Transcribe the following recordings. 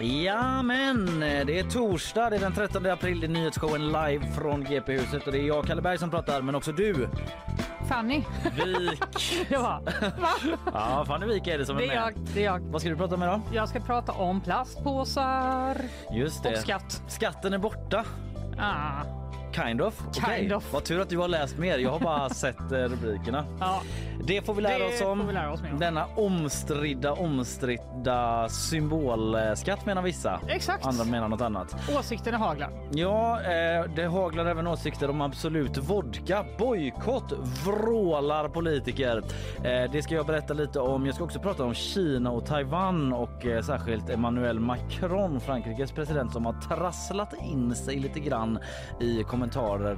Ja men det är torsdag, det är den 13 april, det är nyhetsshowen live från GP-huset och det är jag Kalle Berg som pratar men också du Fanny. Vik. ja? Ja, Fanny Wik är det som är Det är med. jag. Det är jag. Vad ska du prata om idag? Jag ska prata om plastpåsar Just det. och skatt. Skatten är borta. Ah. Kind of. Okej. Kind of. Vad tur att du har läst mer. Jag har bara sett eh, rubrikerna. Ja, Det får vi lära Det oss om. vi lära oss mer om. Denna omstridda, omstridda symbolskatt menar vissa. exakt. Andra menar något annat. Åsikterna haglar. Ja, eh, det haglar även åsikter om Absolut Vodka. Bojkott vrålar politiker. Eh, det ska jag berätta lite om. Jag ska också prata om Kina och Taiwan och eh, särskilt Emmanuel Macron, Frankrikes president som har trasslat in sig lite grann i kommentarer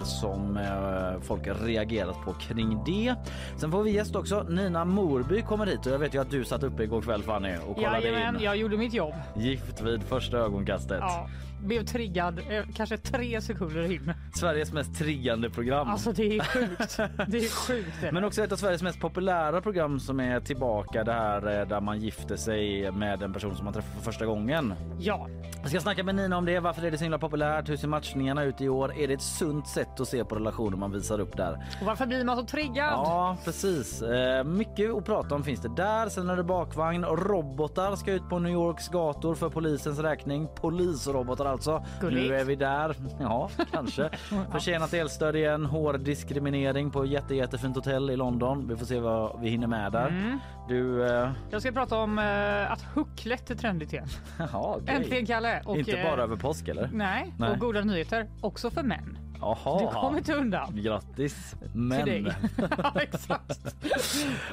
som eh, folk har reagerat på kring det. Sen får vi gäst också. Nina Morby kommer hit och jag vet ju att du satt uppe igår kväll Fanny och kollade Jajamän, in jag gjorde mitt jobb. Gift vid första ögonkastet. Ja, blev triggad eh, kanske tre sekunder in. Sveriges mest triggande program. Alltså det är sjukt. Det är sjukt. Det Men också ett av Sveriges mest populära program som är tillbaka det här eh, där man gifter sig med en person som man träffar för första gången. Ja, Jag ska snacka med Nina om det. Varför är det så himla populärt? Hur ser matchningarna ut i år? Är det ett sunt sätt att se på relationer man visar upp där? och varför blir man så triggad? Ja, precis. Eh, mycket att prata om finns det där. Sen är det bakvagn. Robotar ska ut på New Yorks gator för polisens räkning. Polisrobotar alltså. Gulligt. Nu är vi där. Ja, kanske. Försenat elstöd igen. Hård diskriminering på jätte, jättefint hotell i London. Vi får se vad vi hinner med där. Mm. Du... Eh, Jag ska prata om eh, att hucklet är trendigt igen. jaha, okej. Äntligen Kalle. Och, Inte eh, bara över påsk eller? Nej, Nej. och goda nyheter också för män. Jaha. Du kommer inte undan. Grattis. Till Men... dig. ja, exakt.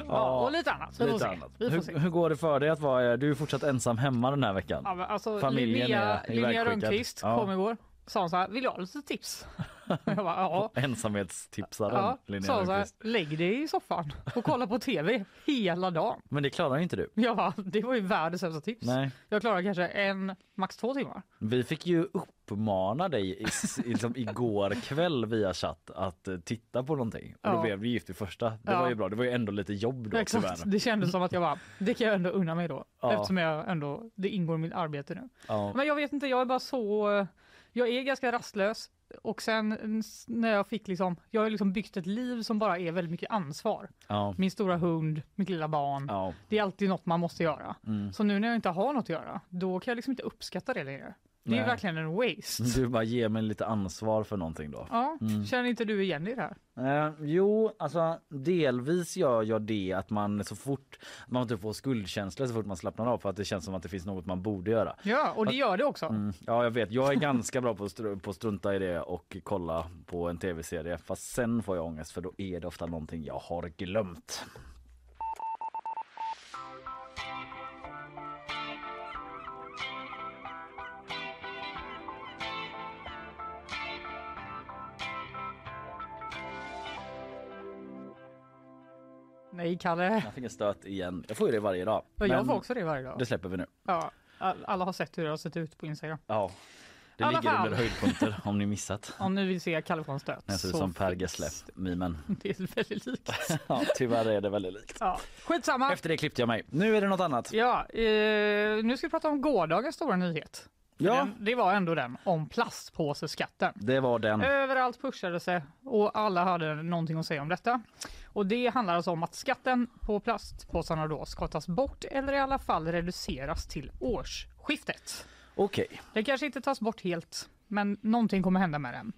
ja, och lite annat. Vi Lite annat. Vi. Hur, hur går det för dig att vara... Du är fortsatt ensam hemma den här veckan. Ja, alltså, Familjen Linnea, är Linnea. Rönnqvist Ja. kom igår. Sa hon så här, vill du ha lite tips? jag bara, ja. Ensamhetstipsaren Ja, Linnea sa så här, lägg dig i soffan och kolla på tv hela dagen. Men det klarar inte du. Bara, det var ju världens sämsta tips. Nej. Jag klarar kanske en, max två timmar. Vi fick ju uppmana dig i, i- liksom igår kväll via chatt att eh, titta på någonting. Och då Ja. blev vi gift i första. Det Ja. var ju bra. Det var ju ändå lite jobb då Exakt, tyvärr. det kändes som att jag bara, det kan jag ändå unna mig då. Ja. Eftersom jag ändå, det ingår i mitt arbete nu. Men jag vet inte, jag är bara så, jag är ganska rastlös. Och sen när jag fick liksom, jag har liksom byggt ett liv som bara är väldigt mycket ansvar. Ja. Min stora hund, mitt lilla barn. Ja. Det är alltid något man måste göra. Mm. Så nu när jag inte har något att göra, då kan jag liksom inte uppskatta det längre. Det är ju Nej. verkligen en waste. Du bara ger mig lite ansvar för någonting då. Ja, Mm. känner inte du igen dig i det här? Eh, jo, alltså delvis gör jag det att man så fort man inte får skuldkänslor så fort man slappnar av för att det känns som att det finns något man borde göra. Ja, och det gör det också. Mm, ja, jag vet. Jag är ganska bra på att, str- på att strunta i det och kolla på en tv-serie. Fast sen får jag ångest för då är det ofta någonting jag har glömt. Nej, Kalle. Jag fick en stöt igen. Jag får ju det varje dag. Och jag får också det varje dag. Det släpper vi nu. Ja, all- alla har sett hur det har sett ut på Instagram. Ja. Det alla ligger fall. under höjdpunkter om ni missat. Om ni vill se Kalle få en stöt. Jag ser ut som Per Gessle-mimen. Det är väldigt likt. Ja, tyvärr är det väldigt likt. Ja, skitsamma. Efter det klippte jag mig. Nu är det något annat. Ja, eh, nu ska vi prata om gårdagens stora nyhet. Ja, Den, det var ändå den om plastpåseskatten. det var den. Överallt pushade sig och alla hade någonting att säga om detta. Och det handlar alltså om att skatten på plastpåsarna då ska tas bort eller i alla fall reduceras till årsskiftet. Okej. Den kanske inte tas bort helt, men någonting kommer hända med den.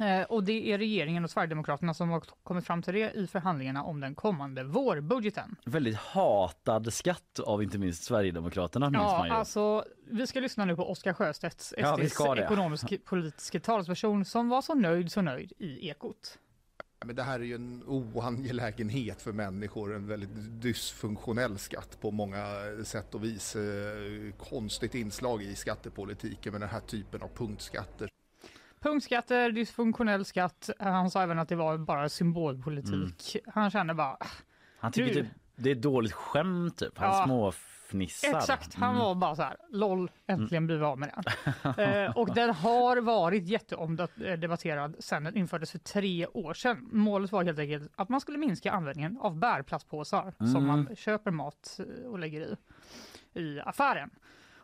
Eh, och det är regeringen och Sverigedemokraterna som har kommit fram till det i förhandlingarna om den kommande vårbudgeten. Väldigt hatad skatt av inte minst Sverigedemokraterna minns man Ja, ju. alltså, vi ska lyssna nu på Oskar Sjöstedts, Ja, vi SDs ska det. ekonomisk politiska talesperson som var så nöjd, så nöjd i Ekot. Men det här är ju en oangelägenhet för människor, en väldigt dysfunktionell skatt på många sätt och vis. Eh, Konstigt inslag i skattepolitiken med den här typen av punktskatter. Punktskatter, dysfunktionell skatt. Han sa även att det var bara symbolpolitik. Mm. Han kände bara, Han tycker typ, det är dåligt skämt typ. Han Ja. småfnissar. exakt, han Mm. var bara så här, LOL, äntligen blir vi av med den. eh, och den har varit jätteomdebatterad sedan den infördes för tre år sedan. Målet var helt enkelt att man skulle minska användningen av bärplastpåsar som Mm. man köper mat eh, och lägger i i affären.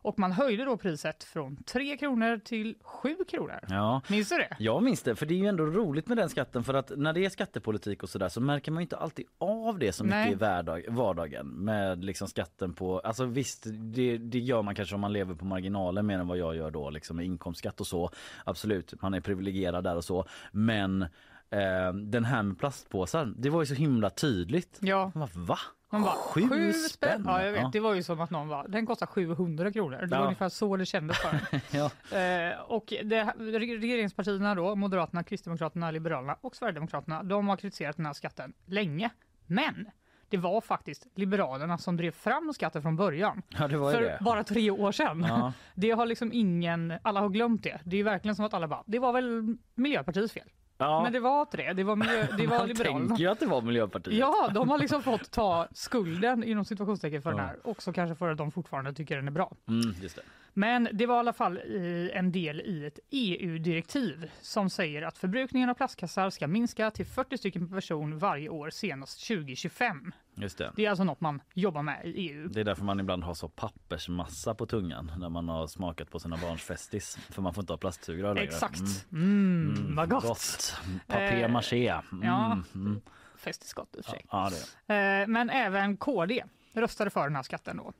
Och man höjde då priset från 3 kronor till 7 kronor. Ja. Minns du det? Jag minns det, för det är ju ändå roligt med den skatten för att när det är skattepolitik och sådär så märker man inte alltid av det så mycket Nej. i vardag, vardagen med liksom skatten på, alltså visst det, det gör man kanske om man lever på marginalen mer än vad jag gör då liksom med inkomstskatt och så. Absolut, man är privilegierad där och så. Men eh, den här med plastpåsar, det var ju så himla tydligt. Ja. Bara, va? Man bara, Sju spänn? Ja, jag vet. Ja. Det var ju som att någon var, den kostar 700 kronor. Det var Ja. ungefär så det kändes för. Ja. eh, Och det, regeringspartierna då, Moderaterna, Kristdemokraterna, Liberalerna och Sverigedemokraterna, de har kritiserat den här skatten länge. Men det var faktiskt Liberalerna som drev fram skatten från början. ja, För det. bara tre år sedan. Ja. Det har liksom ingen, alla har glömt det. Det är verkligen som att alla bara, det var väl Miljöpartiets fel. Ja. Men det var inte det, det var, miljö, det var Man Liberalerna. tänker ju att det var Miljöpartiet. Ja, de har liksom fått ta skulden inom situationstecken för Ja. den här. Också kanske för att de fortfarande tycker den är bra. Mm, just det. Men det var i alla fall eh, en del i ett EU-direktiv som säger att förbrukningen av plastkassar ska minska till 40 stycken per person varje år senast 2025. Just det. Det är alltså något man jobbar med i EU. Det är därför man ibland har så pappersmassa på tungan när man har smakat på sina barns festis. För man får inte ha plastsugrör längre. Exakt. Mm. Mm, vad gott. Papier Eh, maché. Mm. ja. Mm. Festisgott i och för sig. Ja, det. Eh, Men även KD röstade för den här skatten då.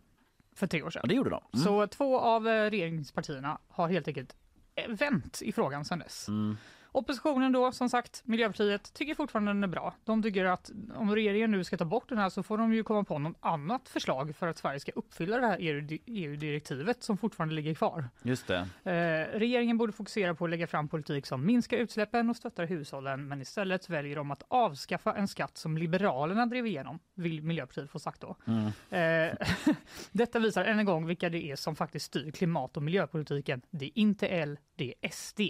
För tre år sedan. ja, det gjorde de. Mm. Så två av eh, regeringspartierna har helt enkelt eh, vänt i frågan sedan dess. Mm. Oppositionen då, som sagt, Miljöpartiet, tycker fortfarande den är bra. De tycker att om regeringen nu ska ta bort den här så får de ju komma på något annat förslag för att Sverige ska uppfylla det här EU- EU-direktivet som fortfarande ligger kvar. Just det. Eh, regeringen borde fokusera på att lägga fram politik som minskar utsläppen och stöttar hushållen, men istället väljer de att avskaffa en skatt som Liberalerna drev igenom, vill Miljöpartiet få sagt då. Mm. Eh, detta visar än en gång vilka det är som faktiskt styr klimat och miljöpolitiken. Det är inte L, det är SD.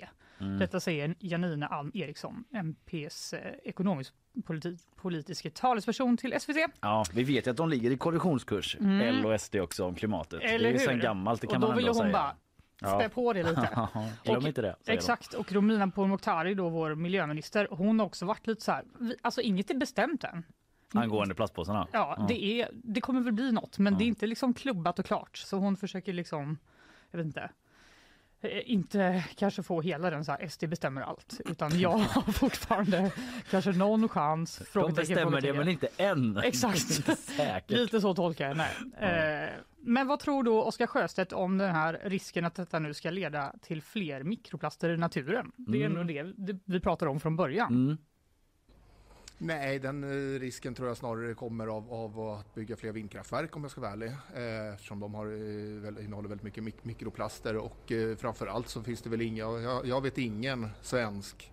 Mm. Detta säger Janina Alm Eriksson, MPs eh, ekonomisk politi- politiska talesperson till SVT. Ja, vi vet att de ligger i kollisionskurs, Mm. L och SD också om klimatet. Eller det är sen gammalt, det kan då man ändå hon säga. bara spä på det lite. Glöm inte det. säger de. Exakt, och Romina Pourmokhtari, då vår miljöminister, hon har också varit lite så här, vi- alltså inget är bestämt än. Angående plastpåsarna. Ja, Det, är, det kommer väl bli något, men det är inte liksom klubbat och klart. Så hon försöker liksom, jag vet inte, inte kanske få hela den så här SD bestämmer allt, utan jag har fortfarande kanske någon chans. De bestämmer det men inte än. Exakt. inte. Lite så tolkar jag. Eh, men vad tror då Oskar Sjöstedt om den här risken att detta nu ska leda till fler mikroplaster i naturen? Det är ändå det det vi pratar om från början. Mm. Nej, den eh, risken tror jag snarare kommer av, av att bygga fler vindkraftverk om jag ska vara ärlig. Eh, eftersom de har, eh, väl, innehåller väldigt mycket mik- mikroplaster och eh, så finns det väl inga, jag, jag vet ingen svensk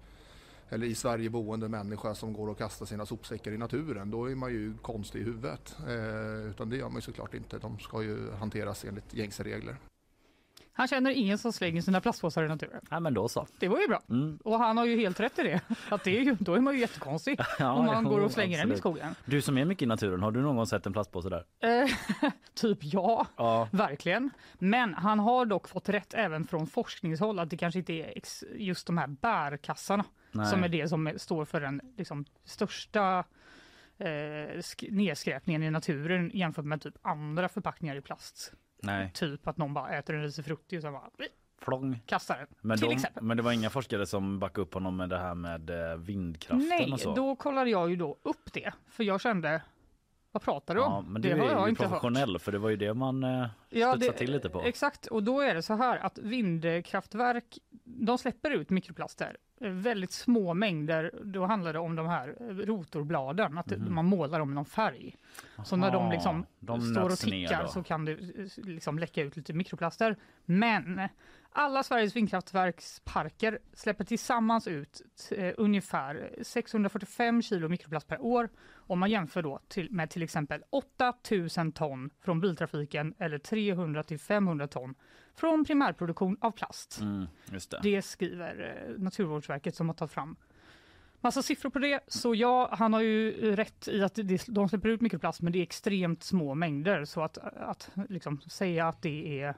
eller i Sverige boende människa som går och kastar sina sopsäckar i naturen. Då är man ju konstig i huvudet. Eh, utan det gör man ju såklart inte. De ska ju hanteras enligt gängse regler. Han känner ingen som slänger sina plastpåsar i naturen. Ja, men då så. Det var ju bra. Mm. Och han har ju helt rätt i det. Att det är ju, då är man ju jättekonstig Ja, om man jo, går och slänger den i absolut. skogen. Du som är mycket i naturen, har du någon gång sett en plastpåse där? Eh, typ ja, Ja. verkligen. Men han har dock fått rätt även från forskningshåll att det kanske inte är just de här bärkassarna Nej. som är det som står för den liksom, största eh, sk- nedskräpningen i naturen jämfört med typ andra förpackningar i plast. Nej, Typ att någon bara äter en risifrutti och sen bara flång. kastar den. Men, till de, exempel. men det var inga forskare som backade upp honom med det här med eh, vindkraften Nej, och så? då kollade jag ju då upp det. För jag kände, vad pratar du om? Ja, men du det har är jag inte hört. professionell för det var ju det man eh, studsade till lite på. Exakt, och då är det så här att vindkraftverk, de släpper ut mikroplaster. Väldigt små mängder, då handlar det om de här rotorbladen, att man målar dem i någon färg. Så när de. Aha, liksom de står och tickar så kan det liksom läcka ut lite mikroplaster. Men Alla Sveriges vindkraftverksparker släpper tillsammans ut eh, ungefär 645 kilo mikroplast per år om man jämför då till, med till exempel 8000 ton från biltrafiken eller 300 till 500 ton från primärproduktion av plast. Mm, det. Det skriver eh, Naturvårdsverket som har tagit fram massa siffror på det. Så ja, han har ju rätt i att det, de släpper ut mikroplast men det är extremt små mängder så att, att liksom säga att det är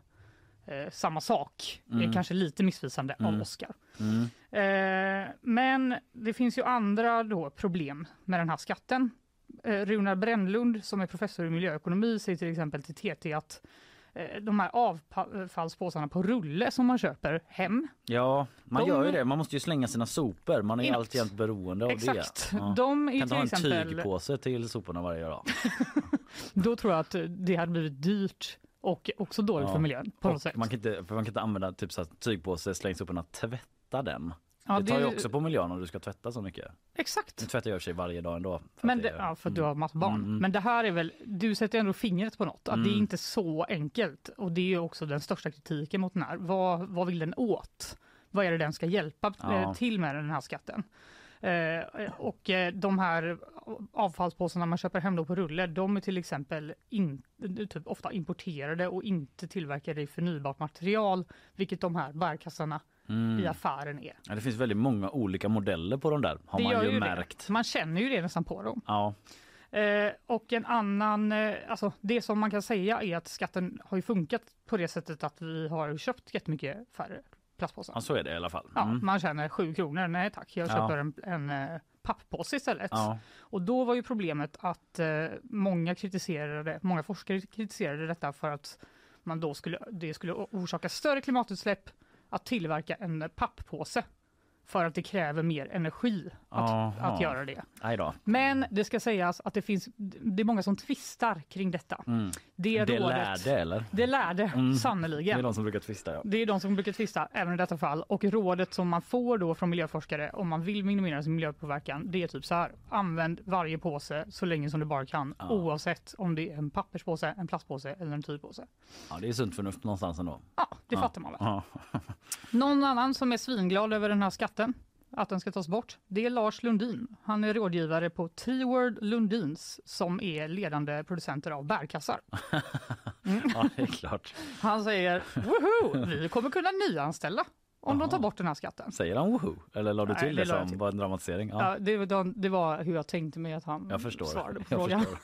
eh, samma sak Mm. är kanske lite missvisande av Mm. Oskar. Mm. Eh, men det finns ju andra då problem med den här skatten. Eh, Runar Brännlund som är professor i miljöekonomi säger till exempel till TT att eh, de här avfallspåsarna på rulle som man köper hem, Ja, man De- gör ju det. Man måste ju slänga sina sopor. Man är ju alltid beroende av exakt, det. Ja. de är Kan till en exempel, tygpåse till soporna varje dag? då tror jag att det hade blivit dyrt och också dåligt Ja. för miljön på något Och sätt. man, kan inte, man kan inte använda typ så här tygpåse, släng soporna, tvätta den. Ja, det tar ju också på miljön om du ska tvätta så mycket. Exakt. tvättar jag och sig varje dag ändå. för Men det det, ja, för att du Mm. har massa barn. Mm, mm. Men det här är väl, du sätter ändå fingret på något, att det är Mm. inte så enkelt. Och det är också den största kritiken mot den här. Vad, vad vill den åt? Vad är det den ska hjälpa Ja. eh, till med den här skatten? Eh, och eh, de här avfallspåsarna man köper hem då på rulle, de är till exempel in, typ ofta importerade och inte tillverkade i förnybart material, vilket de här bärkassarna i Mm. affären är. Ja, det finns väldigt många olika modeller på de där har det man ju, det. märkt. Man känner ju det nästan på dem. Ja, Eh, och en annan, eh, alltså det som man kan säga är att skatten har ju funkat på det sättet att vi har köpt jättemycket färre plastpåsar. ja, så är det i alla fall. Ja, Mm. man känner 7 kronor, nej tack, jag Ja. köper en, en eh, papppåse istället. Ja. Och då var ju problemet att eh, många kritiserade, många forskare kritiserade detta för att man då skulle, det skulle orsaka större klimatutsläpp att tillverka en papppåse för att det kräver mer energi att, att göra det. Men det ska sägas att det finns, det är många som tvistar kring detta. Mm. Det, Det rådet, lärde eller? Det lärde, Mm. Det är sannerligen. de som brukar tvista ja. Det är de som brukar tvista även i detta fall och rådet som man får då från miljöforskare om man vill minimera sin miljöpåverkan det är typ så här. Använd varje påse så länge som du bara kan Ja. oavsett om det är en papperspåse, en plastpåse eller en tygpåse. ja. Det är sunt förnuft någonstans ändå. Ja, det Ja. fattar man väl. Ja. Någon annan som är svinglad över den här skatten, att den ska tas bort, det är Lars Lundin. Han är rådgivare på Treeword Lundins som är ledande producenter av bärkassar. ja, det är klart. Han säger woho, vi kommer kunna nyanställa om de tar bort den här skatten. Säger han woho? Eller la du Nej, till det det, som till. var en dramatisering? Ja, Ja, det, var- det var hur jag tänkte mig att han jag förstår. svarade på frågan.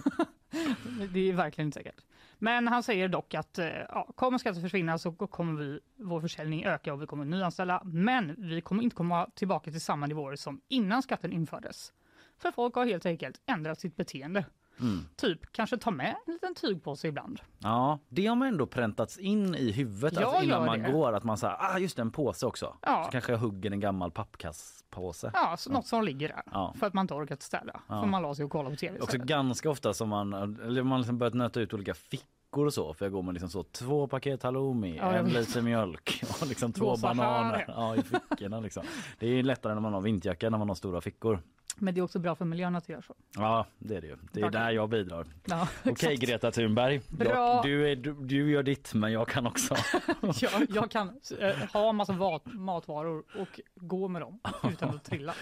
Det är verkligen inte säkert. Men han säger dock att eh, ja, kommer skatten försvinna så kommer vi, vår försäljning öka och vi kommer nyanställa. Men vi kommer inte komma tillbaka till samma nivåer som innan skatten infördes. För folk har helt enkelt ändrat sitt beteende. Mm. Typ kanske ta med en liten tygpåse ibland. Ja, det har man ändå präntats in i huvudet Jag alltså innan man det. går. Att man säger, ah just det, en påse också. Ja. Så kanske jag hugger en gammal pappkasspåse. Ja, så något som ligger där. Ja. För att man inte orkat städa. Ja. För man la sig och kollade på tv Också ganska ofta som man, eller man liksom börjat nöta ut olika fickor och så. För jag går med liksom så två paket halloumi, Ja, en liter mjölk och liksom två bananer ja, i fickorna. Liksom. Det är lättare när man har vinterjacka när man har stora fickor. Men det är också bra för miljön att göra så. Ja, det är det ju. Det är där jag bidrar. Ja, Okej exakt. Greta Thunberg, Bra. jag, du, är, du, du gör ditt men jag kan också. jag, jag kan eh, ha massa vat, matvaror och gå med dem utan att trilla.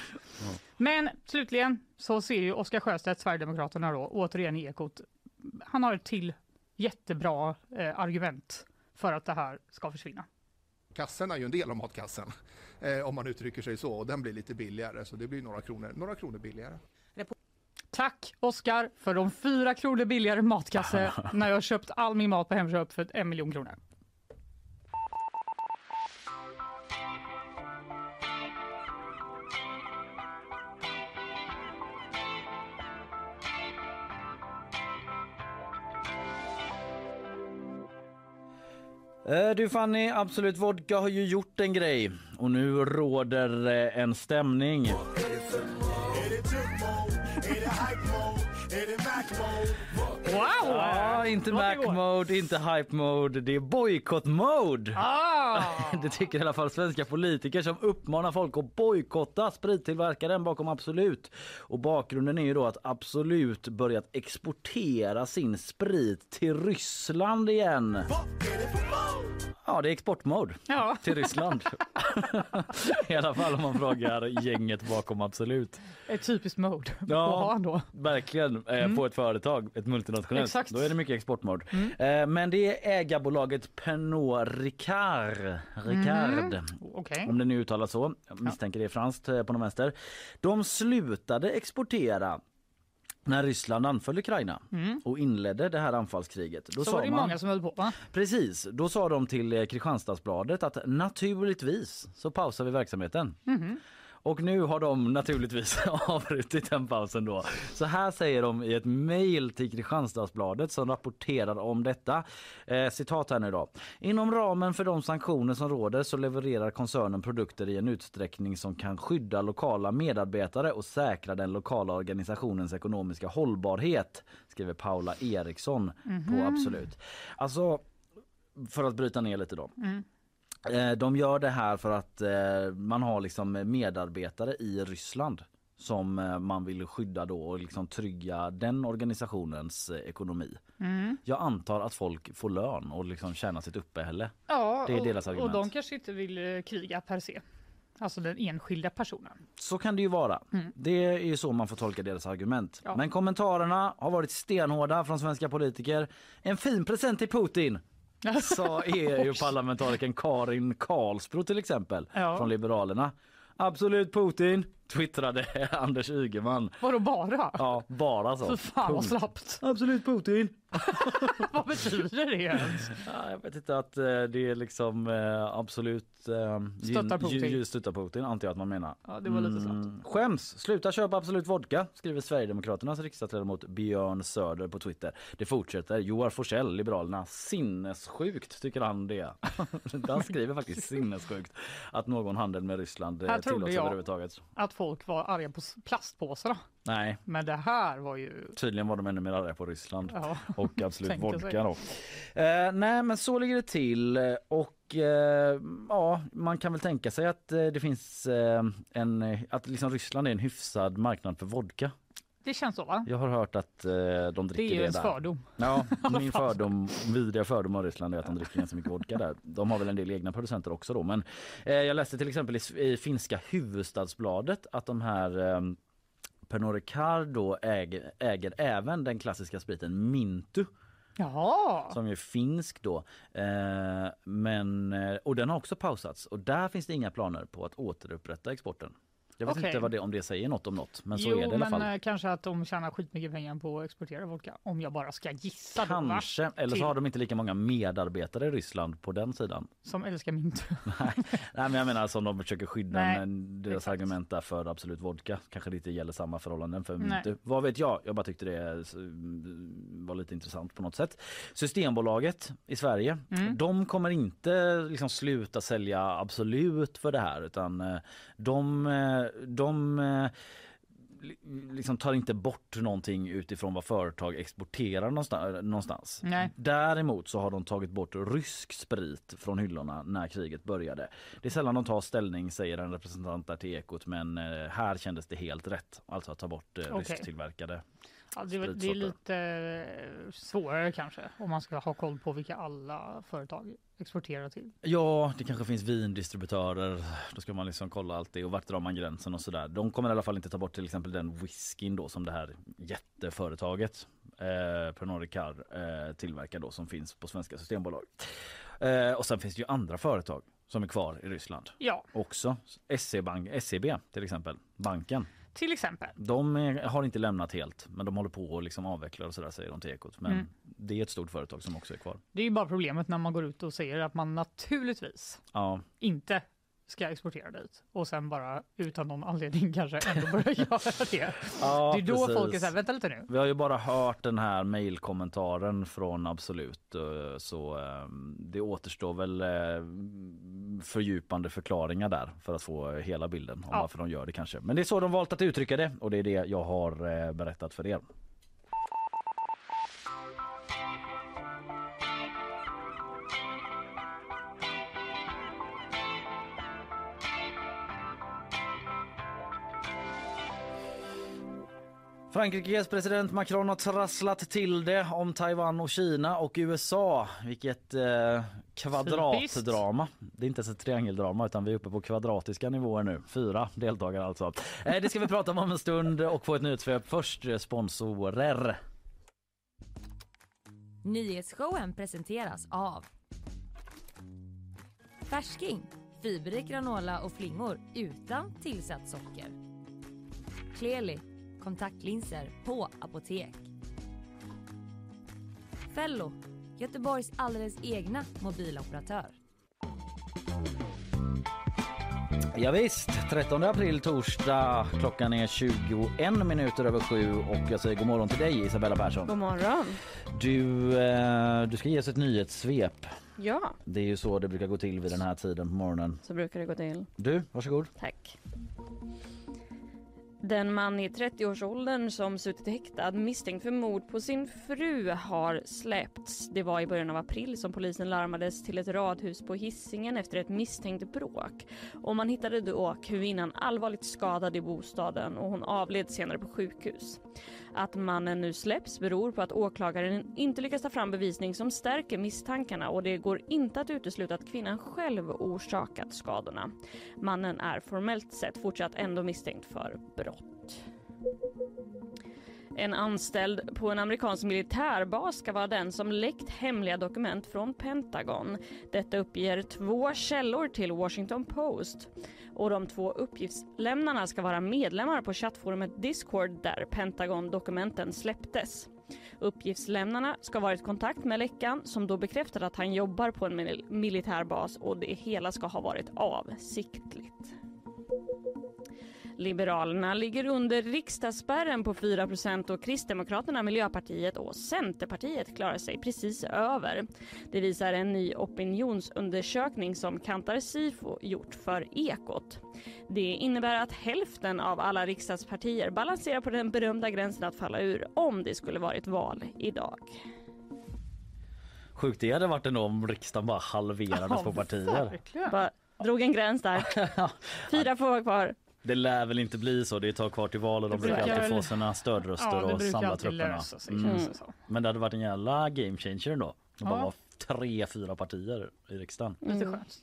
Men slutligen så ser ju Oskar Sjöstedt, Sverigedemokraterna då, återigen i Ekot. Han har ett till jättebra eh, argument för att det här ska försvinna. Kassen är ju en del av matkassen, eh, om man uttrycker sig så, och den blir lite billigare, så det blir några kronor, några kronor billigare. Tack Oskar för de fyra kronor billigare matkasse när jag har köpt all min mat på Hemköp för en miljon kronor. Eh, du Fanny, Absolut Vodka har ju gjort en grej och nu råder eh, en stämning. Wow! Ja, inte Låt det Mac gå. mode, inte hype mode, det är boycott mode. Ah! Det tycker i alla fall svenska politiker som uppmanar folk att bojkotta sprittillverkaren bakom Absolut. Och bakgrunden är ju då att Absolut börjat exportera sin sprit till Ryssland igen. Ja, det är exportmode Ja. till Ryssland. I alla fall om man frågar gänget bakom Absolut. Ett typiskt mode Ja. ändå. Verkligen eh, på ett företag, ett multinationellt. Exakt. Då är det mycket exportmode. Eh, men det är ägarbolaget Pernod Ricard. Ricard. Okej. Om det nu uttalas så. Jag misstänker det är franskt eh, på någon vänster. De slutade exportera när Ryssland anföll Ukraina och inledde det här anfallskriget. Då Så sa var det man, många som höll på va? Precis, då sa de till eh, Kristianstadsbladet att naturligtvis så pausar vi verksamheten. Och nu har de naturligtvis avbrutit den pausen då. Så här säger de i ett mejl till Kristianstadsbladet som rapporterar om detta. Eh, citat här nu då. Inom ramen för de sanktioner som råder så levererar koncernen produkter i en utsträckning som kan skydda lokala medarbetare och säkra den lokala organisationens ekonomiska hållbarhet, skriver Paula Eriksson på Absolut. Alltså, för att bryta ner lite då. Eh, De gör det här för att eh, man har liksom medarbetare i Ryssland som eh, man vill skydda då och liksom trygga den organisationens eh, ekonomi. Jag antar att folk får lön och liksom tjänar sitt uppehälle. Ja, Det är och, deras och argument. de kanske inte vill eh, kriga per se. Alltså den enskilda personen. Så kan det ju vara. Det är ju så man får tolka deras argument. Ja. Men kommentarerna har varit stenhårda från svenska politiker. En fin present till Putin! Sa EU-parlamentarikern Karin Karlsbro till exempel Ja. från Liberalerna. Absolut Putin, twittrade Anders Ygeman. Vadå bara? Ja, bara så. För fan vad slappt. Absolut Putin. vad betyder det ens? Ja, jag vet inte att eh, det är liksom eh, absolut eh, Stöttar Putin. Ju, ju, stöttar Putin antar jag att man menar. Ja, det var lite slappt. Mm, Skäms! Sluta köpa Absolut Vodka skriver Sverigedemokraternas riksdagsledamot Björn Söder på Twitter. Det fortsätter. Joar Forsell, Liberalerna. Sinnessjukt tycker han det. han skriver faktiskt sinnessjukt att någon handel med Ryssland tillåts överhuvudtaget. Att folk var arga på plastpåsarna. Nej, Men det här var ju... tydligen var de ännu mer arga på Ryssland. Ja. och Absolut Vodka då. Eh, nej men så ligger det till och eh, ja man kan väl tänka sig att eh, det finns eh, en, eh, att liksom Ryssland är en hyfsad marknad för vodka. Det känns så va? Jag har hört att eh, de Det dricker är det, ju ens där. fördom. Ja, min fördom, vidriga fördom av Ryssland är att de dricker ganska mycket vodka där. De har väl en del egna producenter också då men eh, jag läste till exempel i, i finska huvudstadsbladet att de här eh, Pernod Ricard då äger, äger även den klassiska spriten Mintu Jaha. som är finsk då. Eh, men, eh, och den har också pausats och där finns det inga planer på att återupprätta exporten. Jag vet Okej. inte vad det, om det säger något om något men så jo, är det i alla men fall. eh, kanske att de tjänar skitmycket pengar på att exportera vodka. Om jag bara ska gissa då? Kanske, eller Till- så har de inte lika många medarbetare i Ryssland på den sidan. Som älskar mint. Nej, men jag menar som de försöker skydda Nej, men deras exakt. argument där för Absolut Vodka kanske det inte gäller samma förhållanden för Nej. Vad vet jag? Jag bara tyckte det eh, var lite intressant på något sätt. Systembolaget i Sverige, Mm. de kommer inte liksom sluta sälja Absolut för det här utan eh, de, de eh, li- liksom tar inte bort någonting utifrån vad företag exporterar någonstans. Nej. Däremot så har de tagit bort rysk sprit från hyllorna när kriget började. Det är sällan de tar ställning säger en representant där till Ekot men eh, här kändes det helt rätt. Alltså att ta bort eh, Okej. rysktillverkade. Ja, det, det är lite eh, svårare kanske om man ska ha koll på vilka alla företag exporterar till. Ja, det kanske finns vindistributörer. Då ska man liksom kolla allt det och vart drar man gränsen och sådär. De kommer i alla fall inte ta bort till exempel den whiskyn då som det här jätteföretaget eh, Pernod Ricard eh, tillverkar då som finns på svenska systembolag. Eh, och sen finns det ju andra företag som är kvar i Ryssland Ja, också. SE-bank, SEB till exempel, banken. Till exempel. De är, har inte lämnat helt men de håller på att liksom avveckla och sådär säger de till Ekot. Men Mm. det är ett stort företag som också är kvar. Det är ju bara problemet när man går ut och säger att man naturligtvis Ja, inte ska exportera dit och sen bara utan någon anledning kanske ändå börja göra det. ja det är då precis. folk är såhär, vänta lite nu. Vi har ju bara hört den här mejlkommentaren från Absolut eh, så eh, det återstår väl eh, fördjupande förklaringar där för att få hela bilden om Ja. varför de gör det kanske. Men det är så de valt att uttrycka det och det är det jag har eh, berättat för er. Frankrikes president Macron har trasslat till det om Taiwan och Kina och USA. Vilket eh, kvadratdrama. Det är inte ens ett triangeldrama utan vi är uppe på kvadratiska nivåer nu. Fyra deltagare alltså. Eh, det ska vi prata om om en stund och få ett nyhetssvep. Först eh, sponsorer. Nyhetsshowen presenteras av Färsking, fiberrik granola och flingor utan tillsatt socker. Kleli, kontaktlinser på apotek. Fello, Göteborgs alldeles egna mobiloperatör. Ja, visst, 13 april torsdag. Klockan är 21 minuter över sju och jag säger god morgon till dig Isabella Persson. God morgon. Du, eh, du ska ge oss ett nyhetssvep. Ja, Det är ju så det brukar gå till vid den här tiden på morgonen. så brukar det gå till. Du, varsågod. Tack. Den man i 30-årsåldern som suttit häktad misstänkt för mord på sin fru har släppts. Det var i början av april som polisen larmades till ett radhus på Hisingen efter ett misstänkt bråk. Och man hittade då kvinnan allvarligt skadad i bostaden och hon avled senare på sjukhus. Att mannen nu släpps beror på att åklagaren inte lyckas ta fram bevisning som stärker misstankarna och det går inte att utesluta att kvinnan själv orsakat skadorna. Mannen är formellt sett fortsatt ändå misstänkt för brott. En anställd på en amerikansk militärbas ska vara den som läckt hemliga dokument från Pentagon. Detta uppger två källor till Washington Post. Och de två uppgiftslämnarna ska vara medlemmar på chattforumet Discord där Pentagon-dokumenten släpptes. Uppgiftslämnarna ska ha varit i kontakt med läckan som då bekräftade att han jobbar på en militärbas och det hela ska ha varit avsiktligt. Liberalerna ligger under riksdagsspärren på 4% och Kristdemokraterna, Miljöpartiet och Centerpartiet klarar sig precis över. Det visar en ny opinionsundersökning som Kantar Sifo gjort för Ekot. Det innebär att hälften av alla riksdagspartier balanserar på den berömda gränsen att falla ur om det skulle varit val idag. Sjukt det hade varit ändå om riksdagen bara halverades på partier. Verkligen. Bara drog en gräns där. Fyra får vara kvar. Det lär väl inte bli så. Det är ett tag kvar till val och de brukar brukar alltid få sina stödröster Ja, och samla trupperna. lösa sig Mm. Men det hade varit en jävla game changer ändå. Det bara var tre, fyra partier i riksdagen. Lite Mm. skönt.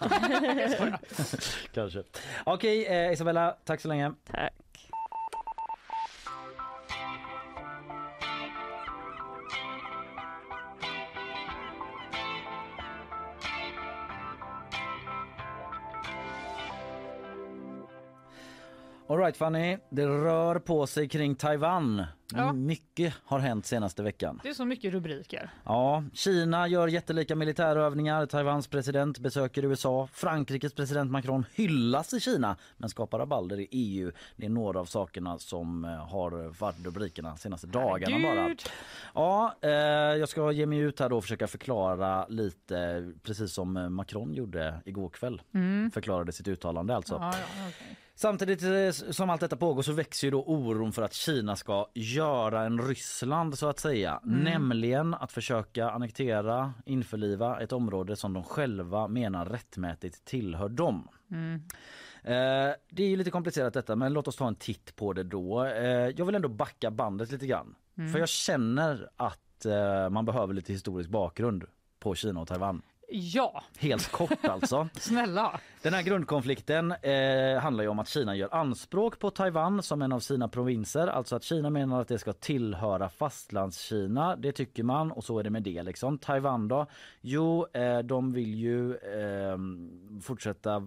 Kanske. Okej eh, Isabella, tack så länge. Tack. Alright Fanny, det rör på sig kring Taiwan. Ja. Mycket har hänt senaste veckan. Det är så mycket rubriker. Ja, Kina gör jättelika militärövningar, Taiwans president besöker USA, Frankrikes president Macron hyllas i Kina men skapar rabalder i EU. Det är några av sakerna som eh, har varit rubrikerna senaste dagarna bara. Ja, eh, jag ska ge mig ut här då och försöka förklara lite precis som eh, Macron gjorde igår kväll. Förklarade sitt uttalande alltså. Ja, ja, okej. Samtidigt eh, som allt detta pågår så växer ju då oron för att Kina ska göra en Ryssland så att säga. Nämligen att försöka annektera, införliva ett område som de själva menar rättmätigt tillhör dem. Eh, det är ju lite komplicerat detta men låt oss ta en titt på det då. Eh, jag vill ändå backa bandet lite grann. För jag känner att eh, man behöver lite historisk bakgrund på Kina och Taiwan. Ja, Helt kort alltså. snälla. Den här grundkonflikten eh, handlar ju om att Kina gör anspråk på Taiwan som en av sina provinser. Alltså att Kina menar att det ska tillhöra fastlandskina. Det tycker man och så är det med det. Liksom. Taiwan då? Jo, eh, de vill ju eh, fortsätta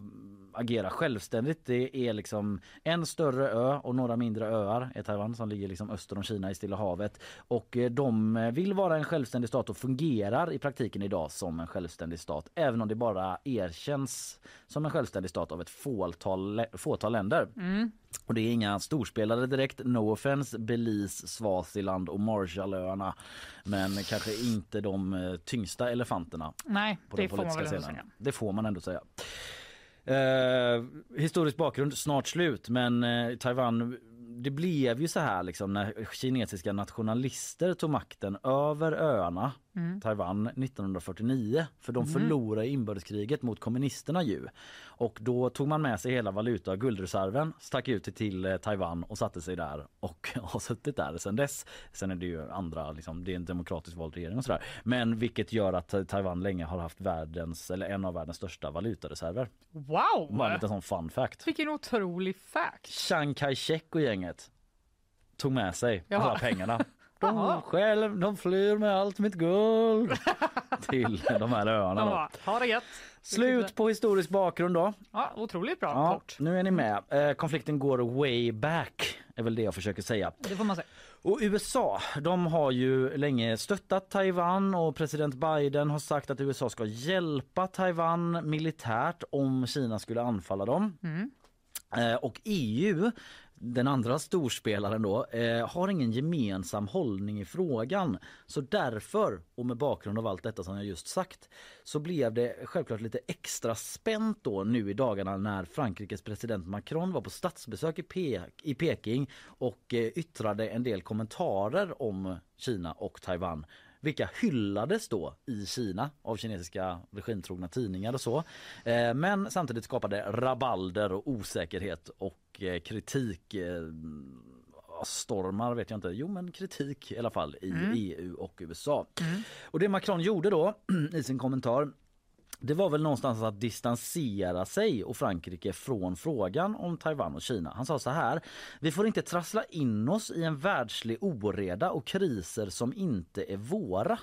agera självständigt. Det är liksom en större ö och några mindre öar är Taiwan som ligger liksom öster om Kina i Stilla havet. Och eh, de eh, vill vara en självständig stat och fungerar i praktiken idag som en självständig stat. Även om det bara erkänns som en självständig stat av ett fåtal, fåtal länder. Och det är inga storspelare direkt. No offense Belize, Swaziland och Marshallöarna. Men kanske inte de eh, tyngsta elefanterna Nej, på det den får man väl scenen. säga. Det får man ändå säga. Eh, historisk bakgrund snart slut men eh, Taiwan det blev ju så här liksom när kinesiska nationalister tog makten över öarna Taiwan 1949 för de förlorade inbördeskriget mot kommunisterna ju. Och då tog man med sig hela valuta och guldreserven, stack ut till eh, Taiwan och satte sig där och har suttit där sedan dess. Sen är det ju andra, liksom, det är en demokratiskt vald regering och sådär. Men vilket gör att eh, Taiwan länge har haft världens, eller en av världens största valutareserver. Wow! Bara en liten sån fun fact. Vilken otrolig fact. Chiang Kai-shek och gänget tog med sig Jaha. alla pengarna. De Jaha. själv, de flyr med allt mitt guld till de här öarna. Då. ha det gött. Slut på historisk bakgrund då. Ja, otroligt bra Ja, kort. nu är ni med. Eh, konflikten går way back är väl det jag försöker säga. Det får man säga. Och USA, de har ju länge stöttat Taiwan och president Biden har sagt att USA ska hjälpa Taiwan militärt om Kina skulle anfalla dem. Eh, och EU, den andra storspelaren då, eh, har ingen gemensam hållning i frågan. Så därför, och med bakgrund av allt detta som jag just sagt, så blev det självklart lite extra spänt då nu i dagarna när Frankrikes president Macron var på statsbesök i, Pe- i Peking och eh, yttrade en del kommentarer om Kina och Taiwan vilka hyllades då i Kina av kinesiska regimtrogna tidningar och så. Eh, Men samtidigt skapade rabalder och osäkerhet och eh, kritik eh, stormar vet jag inte. Jo men kritik i alla fall i EU och USA. Och det Macron gjorde då i sin kommentar det var väl någonstans att distansera sig och Frankrike från frågan om Taiwan och Kina. Han sa så här. Vi får inte trassla in oss i en världslig oreda och kriser som inte är våra.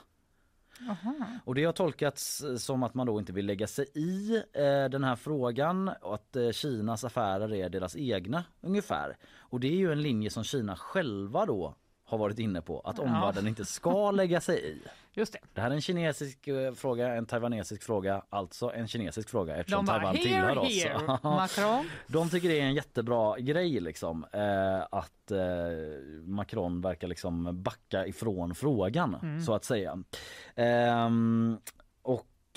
Och det har tolkats eh, som att man då inte vill lägga sig i eh, den här frågan och att eh, Kinas affärer är deras egna ungefär. Och det är ju en linje som Kina själva då har varit inne på att omvärlden inte ska lägga sig i. Just det. Det här är en kinesisk eh, fråga, en taiwanesisk fråga, alltså en kinesisk fråga eftersom bara, Taiwan tillhör oss. Macron. De tycker det är en jättebra grej liksom eh, att eh, Macron verkar liksom backa ifrån frågan Mm. så att säga.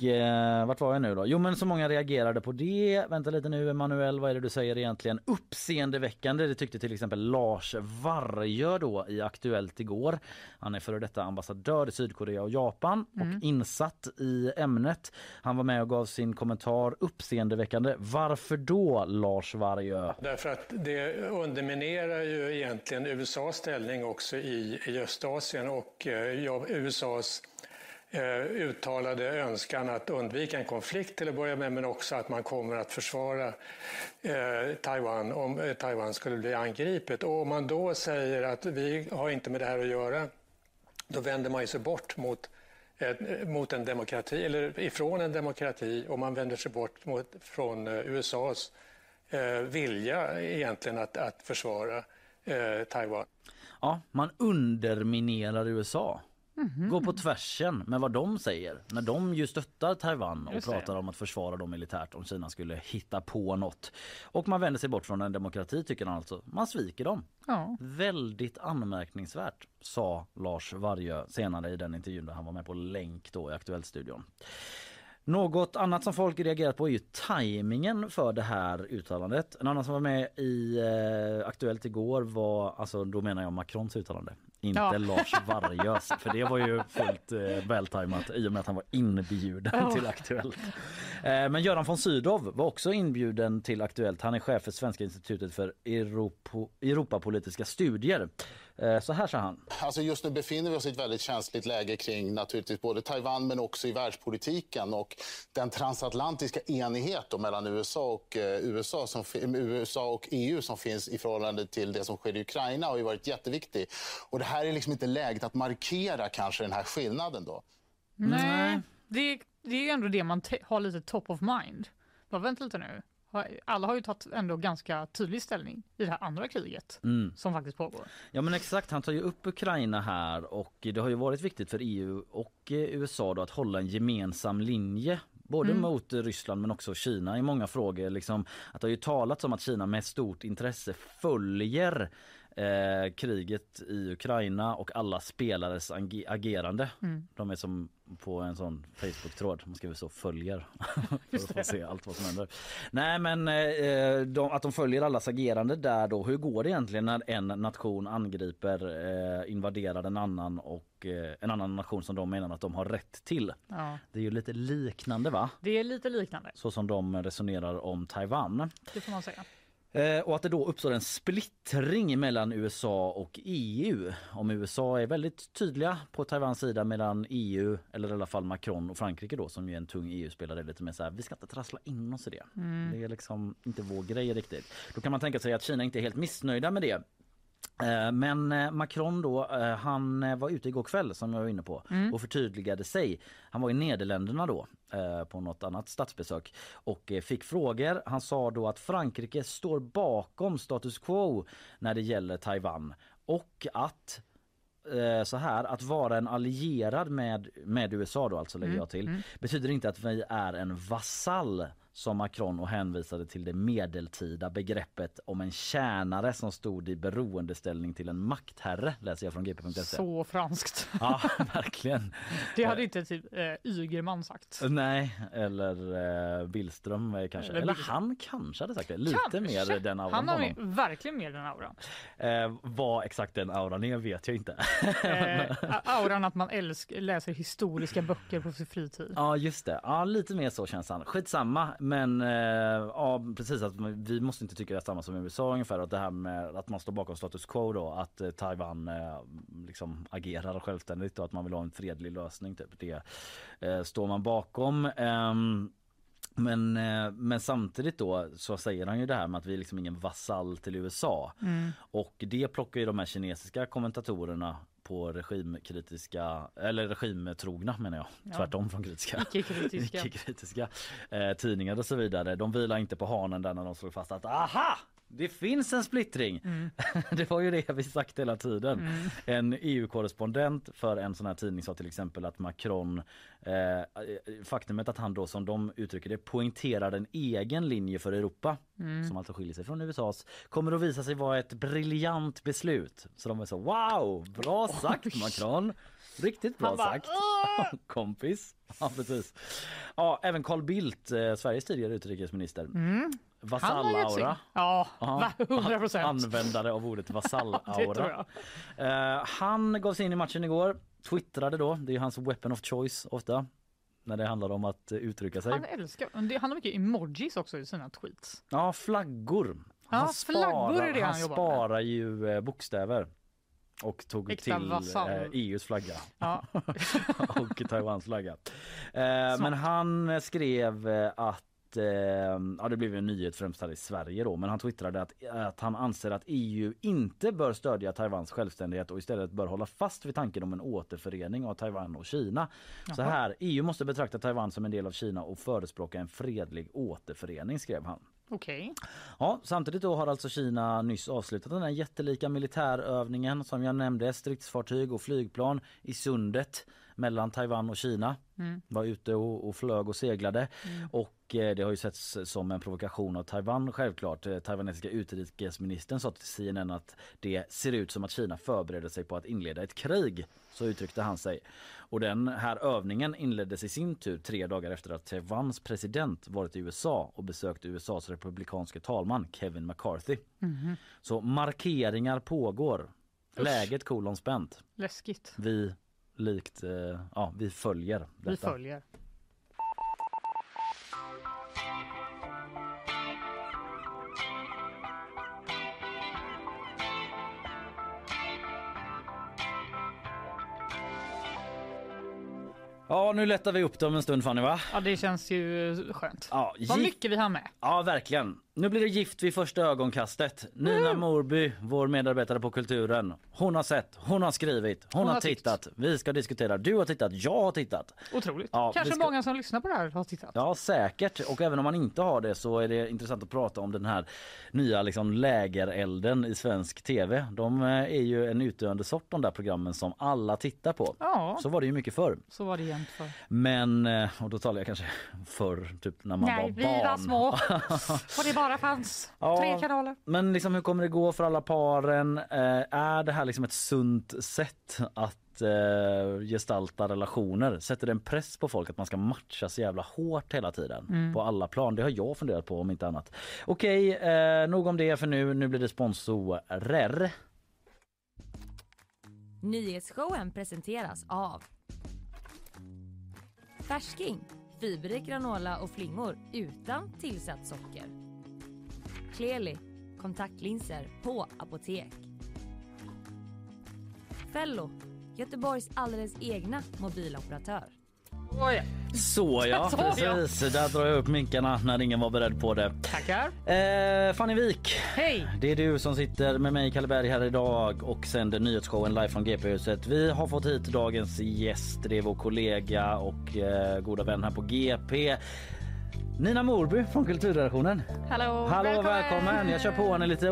Och eh, vart var jag nu då? Jo men så många reagerade på det. Vänta lite nu Emanuel, vad är det du säger egentligen? Uppseendeväckande, det tyckte till exempel Lars Vargö då i Aktuellt igår. Han är före detta ambassadör i Sydkorea och Japan och insatt i ämnet. Han var med och gav sin kommentar uppseendeväckande. Varför då Lars Vargö? Därför att det underminerar ju egentligen USAs ställning också i, i Östasien och eh, USAs eh, uttalade önskan att undvika en konflikt till att börja med men också att man kommer att försvara eh, Taiwan om eh, Taiwan skulle bli angripet. Och om man då säger att vi har inte med det här att göra då vänder man ju sig bort mot, eh, mot en demokrati, eller ifrån en demokrati och man vänder sig bort mot, från eh, USAs eh, vilja egentligen att, att försvara eh, Taiwan. Ja, man underminerar USA. Går på tvärsen med vad de säger när de ju stöttar Taiwan och Just det. pratar om att försvara dem militärt om Kina skulle hitta på något. Och man vänder sig bort från en demokrati tycker han alltså. Man sviker dem. Ja. Väldigt anmärkningsvärt sa Lars Vargö senare i den intervjun där han var med på länk då i Aktuellstudion. Något annat som folk reagerat på är ju tajmingen för det här uttalandet. En annan som var med i eh, Aktuellt igår var, alltså då menar jag Macrons uttalande. Inte Ja. Lars Vargös, för det var ju fullt eh, vältajmat i och med att han var inbjuden Ja. till Aktuellt. Eh, men Göran von Sydow var också inbjuden till Aktuellt. Han är chef för Svenska institutet för Europo, Europapolitiska studier. Eh, så här sa han. Alltså just nu befinner vi oss i ett väldigt känsligt läge kring naturligtvis både Taiwan men också i världspolitiken och den transatlantiska enighet då mellan USA och, eh, USA, som, fi- USA och EU som finns i förhållande till det som sker i Ukraina har ju varit jätteviktig. Och det här är liksom inte läget att markera kanske den här skillnaden då. Nej, det, det är ju ändå det man har lite top of mind. Bara, vänta lite nu. Alla har ju tagit ändå ganska tydlig ställning i det här andra kriget Mm. som faktiskt pågår. Ja men exakt, han tar ju upp Ukraina här och det har ju varit viktigt för EU och eh, USA då att hålla en gemensam linje både mot eh, Ryssland men också Kina i många frågor. Liksom, att det har ju talats om att Kina med stort intresse följer eh, kriget i Ukraina och alla spelares ag- agerande. De är som på en sån Facebook-tråd. Man skriver så följer för att få se allt vad som händer. Nej men eh, de, att de följer allas agerande där då. Hur går det egentligen när en nation angriper, eh, invaderar en annan och eh, en annan nation som de menar att de har rätt till? Ja. Det är ju lite liknande va? Det är lite liknande, Så som de resonerar om Taiwan. det får man säga. Eh, och att det då uppstår en splittring mellan USA och EU. Om USA är väldigt tydliga på Taiwans sida medan EU, eller i alla fall Macron och Frankrike då som ju är en tung EU-spelare lite mer så här, vi ska inte trassla in oss i det. Det är liksom inte vår grej riktigt. Då kan man tänka sig att Kina inte är helt missnöjda med det. Eh, Men eh, Macron då, eh, han var ute igår kväll som jag var inne på och förtydligade sig. Han var i Nederländerna då på något annat statsbesök och fick frågor. Han sa då att Frankrike står bakom status quo när det gäller Taiwan och att så här att vara en allierad med, med USA då alltså lägger jag till betyder inte att vi är en vasall som Macron och hänvisade till det medeltida begreppet om en tjänare som stod i beroendeställning till en maktherre läser jag från gp.se. Så franskt. Ja, verkligen. Det hade inte typ eh, Ygerman sagt. Nej, eller eh, Billström eh, kanske. Eller Eller, han kanske hade sagt det. Lite Kanske. mer den auran Han har ju verkligen mer den auran. Eh, vad exakt den auran är vet jag inte. Eh, auran att man älsk, läser historiska böcker på sin fritid. Ja just det, ja, lite mer så känns han. Skitsamma men eh, ja precis att vi måste inte tycka det är samma som USA ungefär. Att det här med att man står bakom status quo då att eh, Taiwan eh, liksom agerar självständigt och att man vill ha en fredlig lösning. Typ. Det står man bakom. Ehm, men, men samtidigt då så säger han ju det här med att vi är liksom ingen vasall till USA. Och det plockar ju de här kinesiska kommentatorerna på regimkritiska, eller regimtrogna menar jag, tvärtom från kritiska. Icke-kritiska. Icke-kritiska eh, tidningar och så vidare. De vilar inte på hanen där när de slår fast att aha! Det finns en splittring. det var ju det vi sagt hela tiden. En EU-korrespondent för en sån här tidning sa till exempel att Macron, eh, faktumet att han då som de uttrycker det poängterar en egen linje för Europa som alltså skiljer sig från USAs kommer att visa sig vara ett briljant beslut. Så de är så wow, bra sagt Macron. Riktigt bra bara, sagt. Kompis. Ja precis. Ja även Carl Bildt, eh, Sveriges tidigare utrikesminister. Sig. Vasallaura. Ja, Ja, 100 procent. Användare av ordet vasallaura. Eh, han gav sig in i matchen igår. Twittrade då. Det är hans weapon of choice ofta. När det handlar om att eh, uttrycka sig. Han älskar, han har mycket emojis också i sina tweets. Ja, flaggor. Ja, flaggor det han han sparar ju eh, bokstäver. Och tog Äkta till eh, EUs flagga Ja. och Taiwans flagga. Eh, men han skrev eh, att eh, ja, det blev en nyhet främst här i Sverige då, men han twittrade att, att han anser att EU inte bör stödja Taiwans självständighet och istället bör hålla fast vid tanken om en återförening av Taiwan och Kina. Så här, EU måste betrakta Taiwan som en del av Kina och förespråka en fredlig återförening skrev han. Okej. Ja, samtidigt då har alltså Kina nyss avslutat den här jättelika militärövningen som jag nämnde, stridsfartyg och flygplan i sundet mellan Taiwan och Kina. Var ute och, och flög och seglade och eh, det har ju setts som en provokation av Taiwan självklart. Eh, Taiwanesiska utrikesministern sa till CNN att det ser ut som att Kina förbereder sig på att inleda ett krig. Så uttryckte han sig. Och den här övningen inleddes i sin tur tre dagar efter att Taiwans president varit i USA och besökte USAs republikanske talman Kevin McCarthy. Så markeringar pågår. Läget kolon spänt. Läskigt. Vi likt, eh, ja vi följer detta. Vi följer. Ja nu lättar vi upp det om en stund Fanny va? Ja, det känns ju skönt. Ja, Vad mycket vi har med. Ja verkligen. Nu blir det gift vid första ögonkastet. Nina Morby, vår medarbetare på Kulturen. Hon har sett, hon har skrivit, hon, Hon har har tyckt. tittat. Vi ska diskutera. Du har tittat, jag har tittat. Otroligt. Ja, Kanske ska- många som lyssnar på det här har tittat. Ja säkert och även om man inte har det så är det intressant att prata om den här nya liksom lägerelden i svensk tv. De eh, är ju en utdöende sort de där programmen som alla tittar på. Ja, Så var det ju mycket förr. så var det jämt för. Men, eh, och då talar jag kanske förr, typ när man var Nej, vi barn. var små. Bara fanns Ja. tre kanaler. Men liksom, hur kommer det gå för alla paren? Eh, är det här liksom ett sunt sätt att eh, gestalta relationer? Sätter det en press på folk att man ska matcha så jävla hårt hela tiden Mm. på alla plan? Det har jag funderat på om inte annat. Okej, eh, nog om det för nu. Nu blir det sponsorer. Nyhetsshowen presenteras av Färsking, fiberrik granola och flingor utan tillsatt socker. Kleli, kontaktlinser på apotek. Fello, Göteborgs alldeles egna mobiloperatör. Oj, Så ja, Så, ja. precis. Där drar jag upp minkarna när ingen var beredd på det. tackar. Eh, Fanny Wik, Hej! det är du som sitter med mig Kalle Berg här idag och sänder nyhetsshowen live från GP-huset. Vi har fått hit dagens gäst. Det är vår kollega och eh, goda vän här på GP. Nina Morby från kulturredaktionen. Hallå! Hallå välkommen. välkommen. Jag kör på henne lite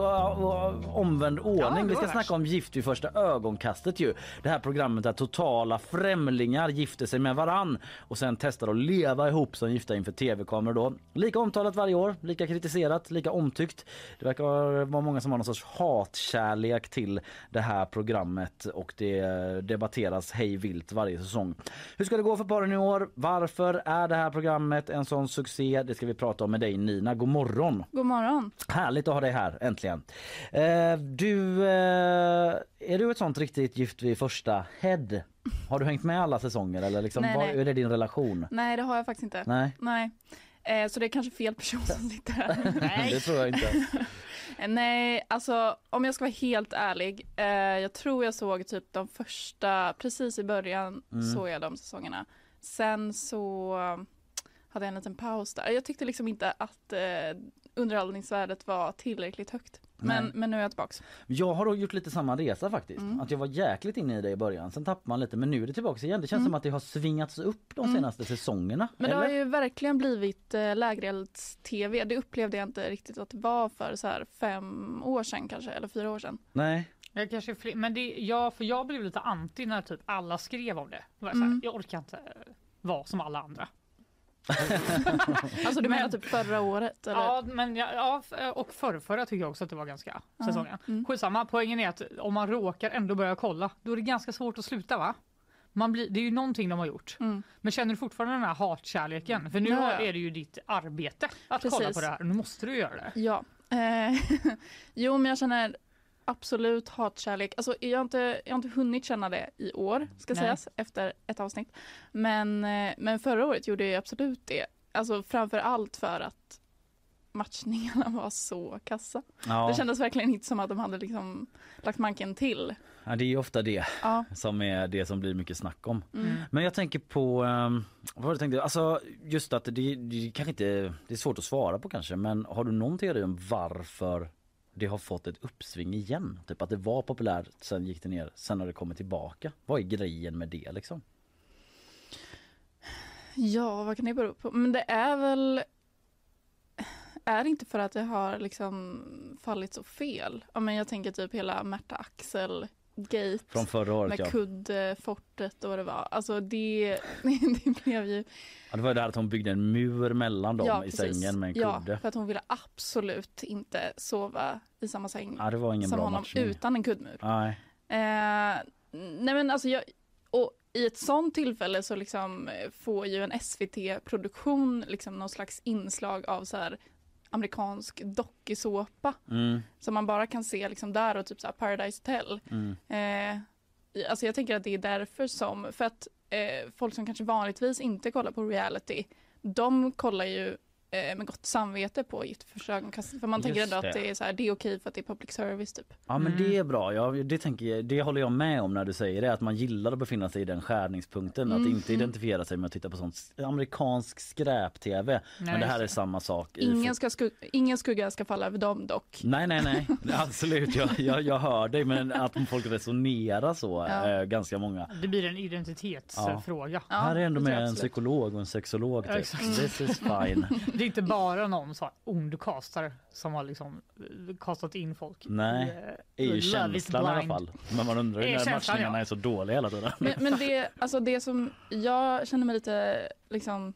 omvänd ordning. Ja, Vi ska var snacka om Gift vid första ögonkastet ju. Det här programmet där totala främlingar gifter sig med varann och sen testar att leva ihop som gifta inför tv-kameror då. Lika omtalat varje år, lika kritiserat, lika omtyckt. Det verkar vara många som har någon sorts hatkärlek till det här programmet och det debatteras hej vilt varje säsong. Hur ska det gå för paren i år? Varför är det här programmet en sån succé? Det ska vi prata om med dig Nina. God morgon! God morgon. Härligt att ha dig här äntligen. Eh, du, eh, är du ett sånt riktigt gift vid första head? Har du hängt med alla säsonger eller liksom, Nej, vad nej. är det din relation? Nej, det har jag faktiskt inte. Nej, Nej. Eh, så det är kanske fel person som sitter här. det tror jag inte. Eh, Nej, alltså om jag ska vara helt ärlig. Eh, jag tror jag såg typ de första, precis i början Mm. såg jag de säsongerna. Sen så hade jag en liten paus där. Jag tyckte liksom inte att eh, underhållningsvärdet var tillräckligt högt. Men, Nej. men nu är jag tillbaks. Jag har då gjort lite samma resa faktiskt. Mm. Att jag var jäkligt inne i det i början, sen tappade man lite men nu är det tillbaka igen. Det känns Mm. som att det har svingats upp de Mm. senaste säsongerna. Men det eller? har ju verkligen blivit eh, lägerelds-tv. Det upplevde jag inte riktigt att det var för så här fem år sedan kanske, eller fyra år sedan. Nej. Jag kanske fler, men det, ja, för jag blev lite anti när typ alla skrev om det. Jag, var så Mm. jag orkar inte eh, vara som alla andra. Alltså du Men- menar typ förra året? Eller? Ja, men ja, och förrförra tycker jag också att det var ganska säsongen. mm. Skitsamma, poängen är att om man råkar ändå börja kolla, då är det ganska svårt att sluta va? Man blir, det är ju någonting de har gjort. Mm. Men känner du fortfarande den här hatkärleken? För nu Ja, är det ju ditt arbete att kolla Precis. på det här. Nu måste du göra det. Ja. Eh, jo, men jag känner absolut hatkärlek. Alltså, jag, har inte, jag har inte hunnit känna det i år, ska Nej. sägas, efter ett avsnitt. Men, eh, men förra året gjorde jag absolut det. Alltså framför allt för att matchningarna var så kassa. Ja. Det kändes verkligen inte som att de hade liksom lagt manken till. ja, det är ju ofta det Ja. som är det som blir mycket snack om. Mm. Men jag tänker på, um, vad var det tänkte, alltså just att det, det kanske inte, det är svårt att svara på kanske men har du någon teori om varför det har fått ett uppsving igen? Typ att det var populärt, sen gick det ner, sen har det kommit tillbaka. Vad är grejen med det liksom? Ja, vad kan det bero på? Men det är väl... Är det inte för att det har liksom fallit så fel? Ja, men jag tänker typ hela Märta Axel gate Från förra året med ja. kuddfortet och vad det var. Alltså det, det blev ju... ja. Det var det här att hon byggde en mur mellan dem ja, i precis. sängen med en Ja, kudde. för att hon ville absolut inte sova i samma säng Ja, det var ingen som bra honom matchning. utan en kuddmur. Nej. Eh, nej men alltså jag, och i ett sånt tillfälle så liksom får ju en SVT-produktion liksom någon slags inslag av så här amerikansk dokusåpa Mm, som man bara kan se liksom där och typ så Paradise Hotel. mm. Eh, alltså jag tänker att det är därför som, för att eh, folk som kanske vanligtvis inte kollar på reality, de kollar ju eh, med gott samvete på Gift vid första ögonkastet. För man tänker Just ändå att det. är, så här, det är okej för att det är public service typ. Ja men Mm. det är bra, ja, det, tänker jag, det håller jag med om när du säger det. Att man gillar att befinna sig i den skärningspunkten. Att Mm, inte mm. identifiera sig med att titta på sånt amerikansk skräp-tv. Men det här är samma sak. Ingen, ska skugga, ingen skugga ska falla över dem dock. Nej nej nej, absolut jag, jag, jag hör dig men att folk resonerar så, Ja. eh, ganska många. Det blir en identitetsfråga. Ja, här är ändå med en psykolog och en sexolog. Typ. This is fine. Det är inte bara någon så här ond castare som har liksom eh, kastat in folk. Nej, i, eh, är ju känslan i alla fall. Men man undrar ju är när känslan, matchningarna ja. är så dåliga hela tiden. Men, men det, alltså det som jag känner mig lite liksom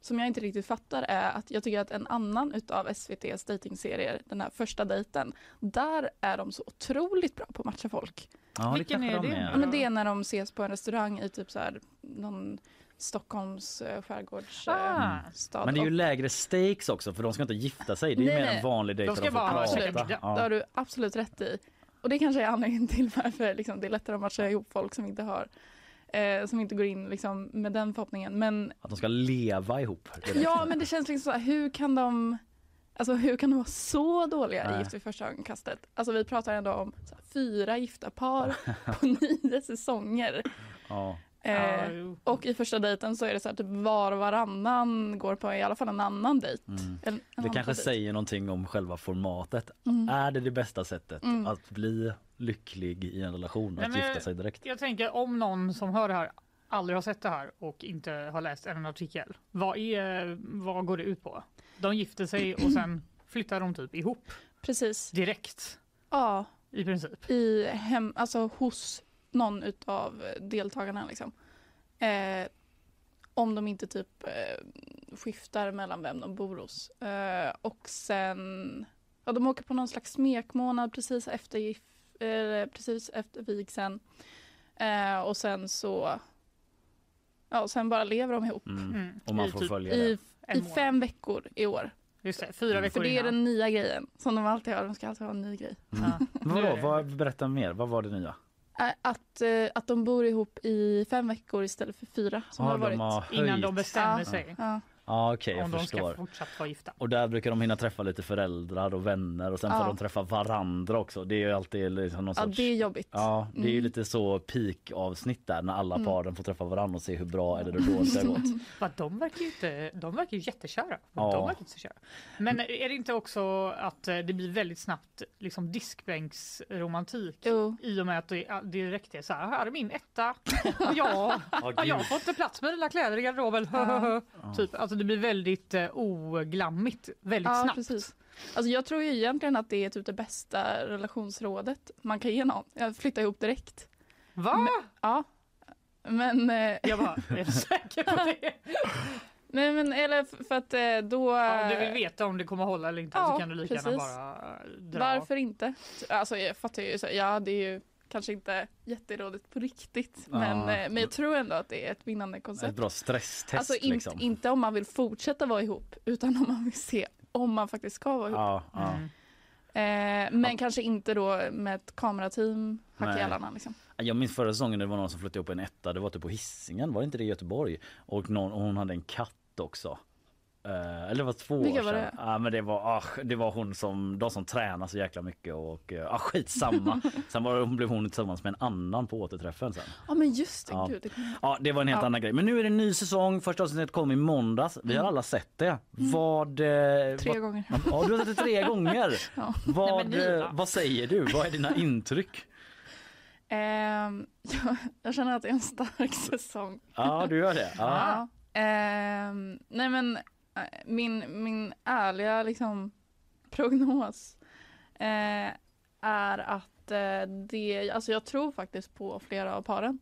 som jag inte riktigt fattar är att jag tycker att en annan utav SVTs dejtingserier, den här första dejten, där är de så otroligt bra på att matcha folk. Ja, Vilken är de det? Ja, men det är när de ses på en restaurang i typ så här någon Stockholms eh, skärgårdsstad. Ah. stad. Men det är ju lägre stakes också för de ska inte gifta sig. Det är ju Nej, mer nej. en vanlig dejt De ska prata. käka middag. Det har Ja. du absolut rätt i. Och det kanske är anledningen till varför liksom, det är lättare att matcha ihop folk som inte har eh, som inte går in liksom, med den förhoppningen. Men Att de ska leva ihop. ja, men det känns liksom så här, hur kan de Alltså hur kan de vara så dåliga Nej. i Gift vid första ögonkastet? Alltså vi pratar ändå om så här, fyra gifta par på nio säsonger. Ja. Eh, jo. och i första dejten så är det så att typ var och varannan går på i alla fall en annan dejt. Mm. En, en Det kanske dejt. säger någonting om själva formatet. Mm. Är det det bästa sättet Mm. att bli lycklig i en relation? Att men- gifta sig direkt? Jag tänker om någon som hör det här aldrig har sett det här och inte har läst en artikel. Vad, är, vad går det ut på? De gifter sig och sen flyttar de typ ihop Precis. direkt Ja, i princip. i hem, alltså hos någon utav deltagarna liksom. Eh, om de inte typ eh, skiftar mellan vem de bor hos. Eh, och sen, ja de åker på någon slags smekmånad precis efter, gif- eh, precis efter vigseln. Eh, och sen så, ja och sen bara lever de ihop. Mm. Mm. Och man I får typ följa I, det. I fem veckor i år. Just det, fyra Mm. veckor För det är innan. den nya grejen som de alltid har. De ska alltid ha en ny grej. Mm. Ja. Vadå? Vad, berätta mer. Vad var det nya? Att, eh, att de bor ihop i fem veckor istället för fyra som Ja, har varit. de har Innan de bestämmer Ja. sig Ja. Ja okej jag om de förstår. ska fortsatt vara gifta. Och där brukar de hinna träffa lite föräldrar och vänner och sen får Ja. de träffa varandra också. Det är ju alltid liksom någon ja, sorts... det är jobbigt. Ja, det är ju Mm. lite så peak avsnitt där när alla Mm. paren får träffa varandra och se hur bra eller hur dåligt det har gått. De verkar ju inte, de verkar ju jättekära. Ja. De verkar inte så kära. Men är det inte också att eh, det blir väldigt snabbt liksom diskbänksromantik Jo. i och med att det direkt är så här, här är min etta och jag har jag fått plats med dina kläder i garderoben. Ja. typ, alltså det blir väldigt eh, oglammigt väldigt Ja, snabbt. precis. Alltså jag tror ju egentligen att det är typ det bästa relationsrådet man kan ge någon. Jag flyttar ihop direkt. Va? Ja. Men, eh, Jag bara, är du säker på det? nej men eller för att eh, då... Om du vill veta om det kommer hålla eller inte så Ja, kan du lika gärna bara eh, dra. Varför inte? Alltså jag fattar ju, så, ja det är ju kanske inte jätterådigt på riktigt. Ja. Men, eh, men jag tror ändå att det är ett vinnande Ett koncept. bra stresstest Alltså inte, liksom. inte om man vill fortsätta vara ihop utan om man vill se om man faktiskt ska vara ihop. Ja, ja. Mm. Eh, men kanske inte då med ett kamerateam hack i hälarna liksom. Jag minns förra säsongen det var någon som flyttade upp en etta, det var typ på hissingen var det inte det i Göteborg? Och, någon, och hon hade en katt också. Eh, eller det var två Vilka år var sedan. det? Ja, men det var, ah, det var hon som, de som tränar så jäkla mycket och uh, ah, skitsamma. sen var, det- blev hon tillsammans med en annan på återträffen sen. Ja men just det, gud. Det Ja det var en helt annan grej. Men nu är det en ny säsong, första avsnittet kom i måndags. Vi har alla sett det. Vad... Eh, Tre vad gånger. Ja du har sett det tre gånger. Ja. Vad, Nej, vad säger du? Vad är dina intryck? Ehm, jag, jag känner att det är en stark säsong. Ja du gör det. Ja. Ehm, nej men min, min ärliga liksom, prognos eh, är att eh, det, alltså jag tror faktiskt på flera av paren.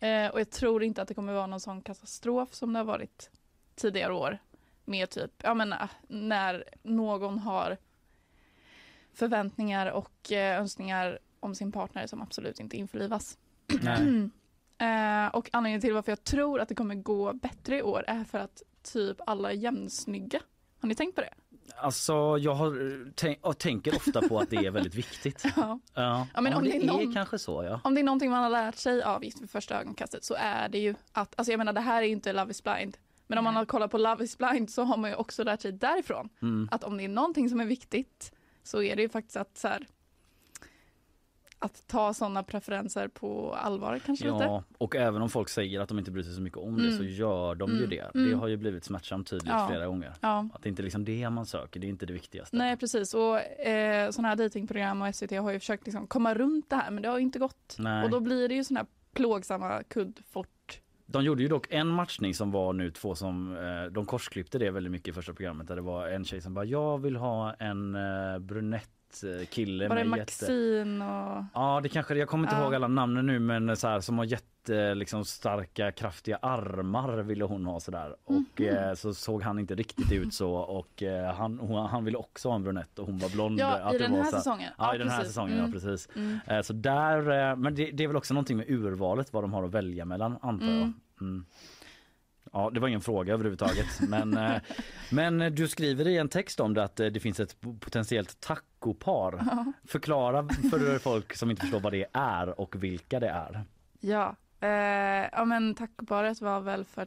Eh, och jag tror inte att det kommer vara någon sån katastrof som det har varit tidigare år. Med typ, ja men eh, när någon har förväntningar och eh, önskningar om sin partner som absolut inte införlivas. Eh, och anledningen till varför jag tror att det kommer gå bättre i år är för att typ alla är jämnsnygga. Har ni tänkt på det? Alltså jag har, tänk, och tänker ofta på att det är väldigt viktigt. Ja. Ja, Ja, men om det, det är någon- kanske så ja. Om det är någonting man har lärt sig av Gift vid första ögonkastet så är det ju att, alltså jag menar det här är inte Love is blind. Men om man har kollat på Love is blind så har man ju också lärt sig därifrån Mm. att om det är någonting som är viktigt så är det ju faktiskt att så här, att ta sådana preferenser på allvar kanske lite. Ja, och även om folk säger att de inte bryr sig så mycket om det Mm. så gör de ju Mm. det. Mm. Det har ju blivit smärtsamt tydligt Ja. flera gånger. Ja. Att det inte är liksom det man söker, det är inte det viktigaste. Nej precis och eh, sådana här datingprogram och SVT har ju försökt liksom komma runt det här men det har ju inte gått. Nej. Och då blir det ju sådana här plågsamma kuddfort. De gjorde ju dock en matchning som var nu två som, eh, de korsklippte det väldigt mycket i första programmet där det var en tjej som bara jag vill ha en eh, brunett jättekille Var det med jätte... Maxine och... Ja det kanske jag kommer inte Ja. ihåg alla namnen nu men så här som har jätte liksom starka kraftiga armar ville hon ha sådär och Mhm. eh, så såg han inte riktigt ut så och eh, han, hon, han ville också ha en brunett och hon var blond. Ja, Att i den här så säsongen. Ja, i den här säsongen Mm. ja precis. Mm. Eh, Så där, eh, men det, det är väl också någonting med urvalet vad de har att välja mellan antar jag. Mm. Mm. Ja, det var ingen fråga överhuvudtaget. Men, eh, men du skriver i en text om det att eh, det finns ett potentiellt tacopar. Ja. Förklara för folk som inte förstår vad det är och vilka det är. Ja, eh, ja men tacoparet var väl för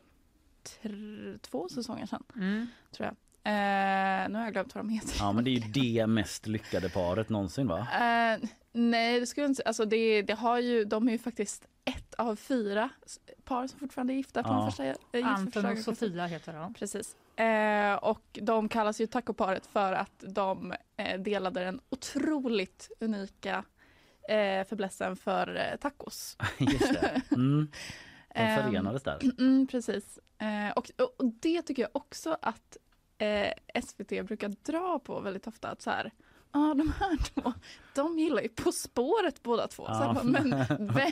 två säsonger sedan Mm. tror jag. Eh, nu har jag glömt vad de heter. Ja, men det är ju det mest lyckade paret någonsin va? Eh, nej, det skulle jag inte alltså det, det har ju, de är ju faktiskt ett av fyra par som fortfarande är gifta på Ja. den första gift Anton och. Sofia heter de. Precis. Eh, och de kallas ju tacoparet för att de eh, delade den otroligt unika eh, fäblessen för eh, tacos. Just det. Mm. De Ehm, förenades där. Mm, precis. Eh, och, och och det tycker jag också att eh, SVT brukar dra på väldigt ofta. Att så här, ah, de här två, de gillar ju På spåret båda två. Så Ja. jag bara, men